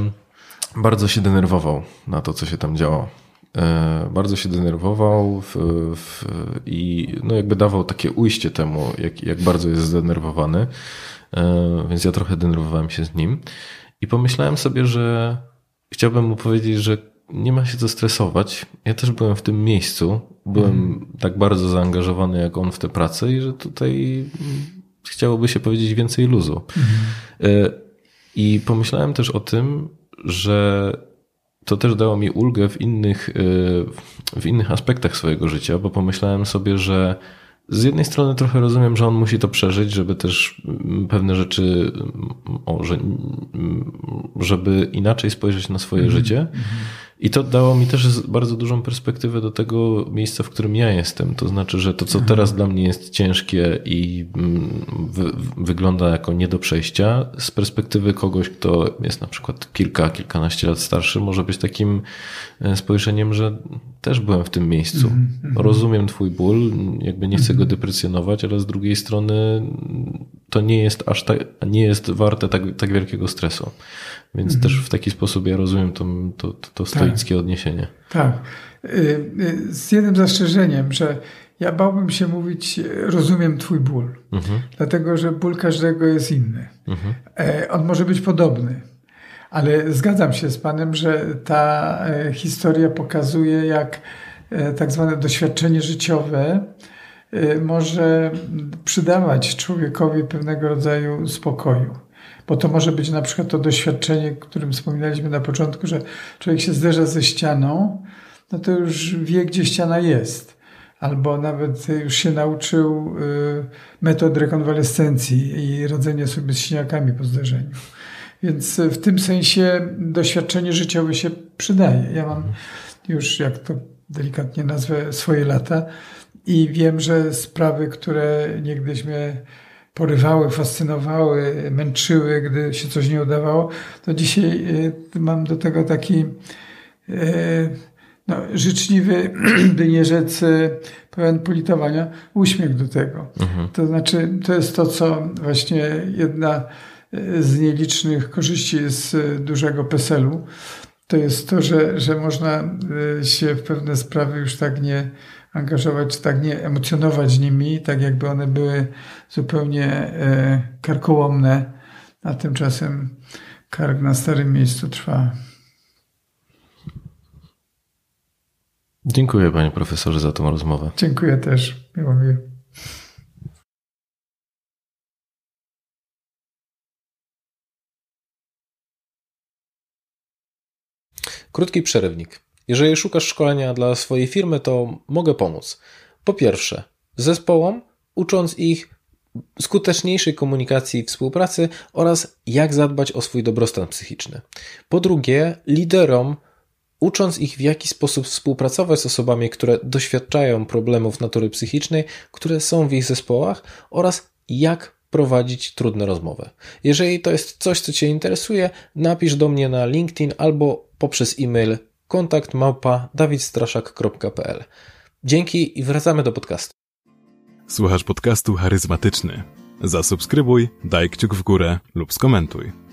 bardzo się denerwował na to, co się tam działo. Bardzo się denerwował w, w, i no jakby dawał takie ujście temu, jak, jak bardzo jest zdenerwowany. Więc ja trochę denerwowałem się z nim i pomyślałem sobie, że chciałbym mu powiedzieć, że nie ma się co stresować. Ja też byłem w tym miejscu, byłem tak bardzo zaangażowany jak on w tę pracę i że tutaj mm, chciałoby się powiedzieć więcej luzu. E, I pomyślałem też o tym, że to też dało mi ulgę w innych, y, w innych aspektach swojego życia, bo pomyślałem sobie, że z jednej strony trochę rozumiem, że on musi to przeżyć, żeby też mm, pewne rzeczy, mm, o, że, mm, żeby inaczej spojrzeć na swoje życie. I to dało mi też bardzo dużą perspektywę do tego miejsca, w którym ja jestem. To znaczy, że to, co teraz dla mnie jest ciężkie i mm, wy, wygląda jako nie do przejścia, z perspektywy kogoś, kto jest na przykład kilka, kilkanaście lat starszy, może być takim spojrzeniem, że też byłem w tym miejscu. Rozumiem Twój ból, jakby nie chcę go deprecjonować, ale z drugiej strony to nie jest aż tak, nie jest warte tak, tak wielkiego stresu. Więc też w taki sposób ja rozumiem to, to, to, to stoickie odniesienie. Tak. Y, y, Z jednym zastrzeżeniem, że ja bałbym się mówić, y, rozumiem Twój ból, Mhm, dlatego że ból każdego jest inny. E, On może być podobny, ale zgadzam się z Panem, że ta e, historia pokazuje, jak e, tak zwane doświadczenie życiowe e, może przydawać człowiekowi pewnego rodzaju spokoju. Bo to może być na przykład to doświadczenie, o którym wspominaliśmy na początku, że człowiek się zderza ze ścianą, no to już wie, gdzie ściana jest. Albo nawet już się nauczył metod rekonwalescencji i radzenia sobie z siniakami po zdarzeniu. Więc w tym sensie doświadczenie życiowe się przydaje. Ja mam już, jak to delikatnie nazwę, swoje lata i wiem, że sprawy, które niegdyś mnie porywały, fascynowały, męczyły, gdy się coś nie udawało, to dzisiaj y, mam do tego taki y, no, życzliwy, by nie rzec pełen politowania, uśmiech do tego. To znaczy, to jest to, co właśnie jedna z nielicznych korzyści z y, dużego PESEL-u, to jest to, że, że można y, się w pewne sprawy już tak nie angażować, tak nie emocjonować nimi, tak jakby one były zupełnie e, karkołomne, a tymczasem kark na starym miejscu trwa. Dziękuję panie profesorze za tą rozmowę. Dziękuję też. Miło mi. Krótki przerywnik. Jeżeli szukasz szkolenia dla swojej firmy, to mogę pomóc. Po pierwsze, zespołom, ucząc ich skuteczniejszej komunikacji i współpracy oraz jak zadbać o swój dobrostan psychiczny. Po drugie, liderom, ucząc ich w jaki sposób współpracować z osobami, które doświadczają problemów natury psychicznej, które są w ich zespołach oraz jak prowadzić trudne rozmowy. Jeżeli to jest coś, co Cię interesuje, napisz do mnie na LinkedIn albo poprzez e-mail kontakt małpa dawidstraszak.pl. Dzięki i wracamy do podcastu. Słuchasz podcastu charyzmatyczny. Zasubskrybuj, daj kciuk w górę lub skomentuj.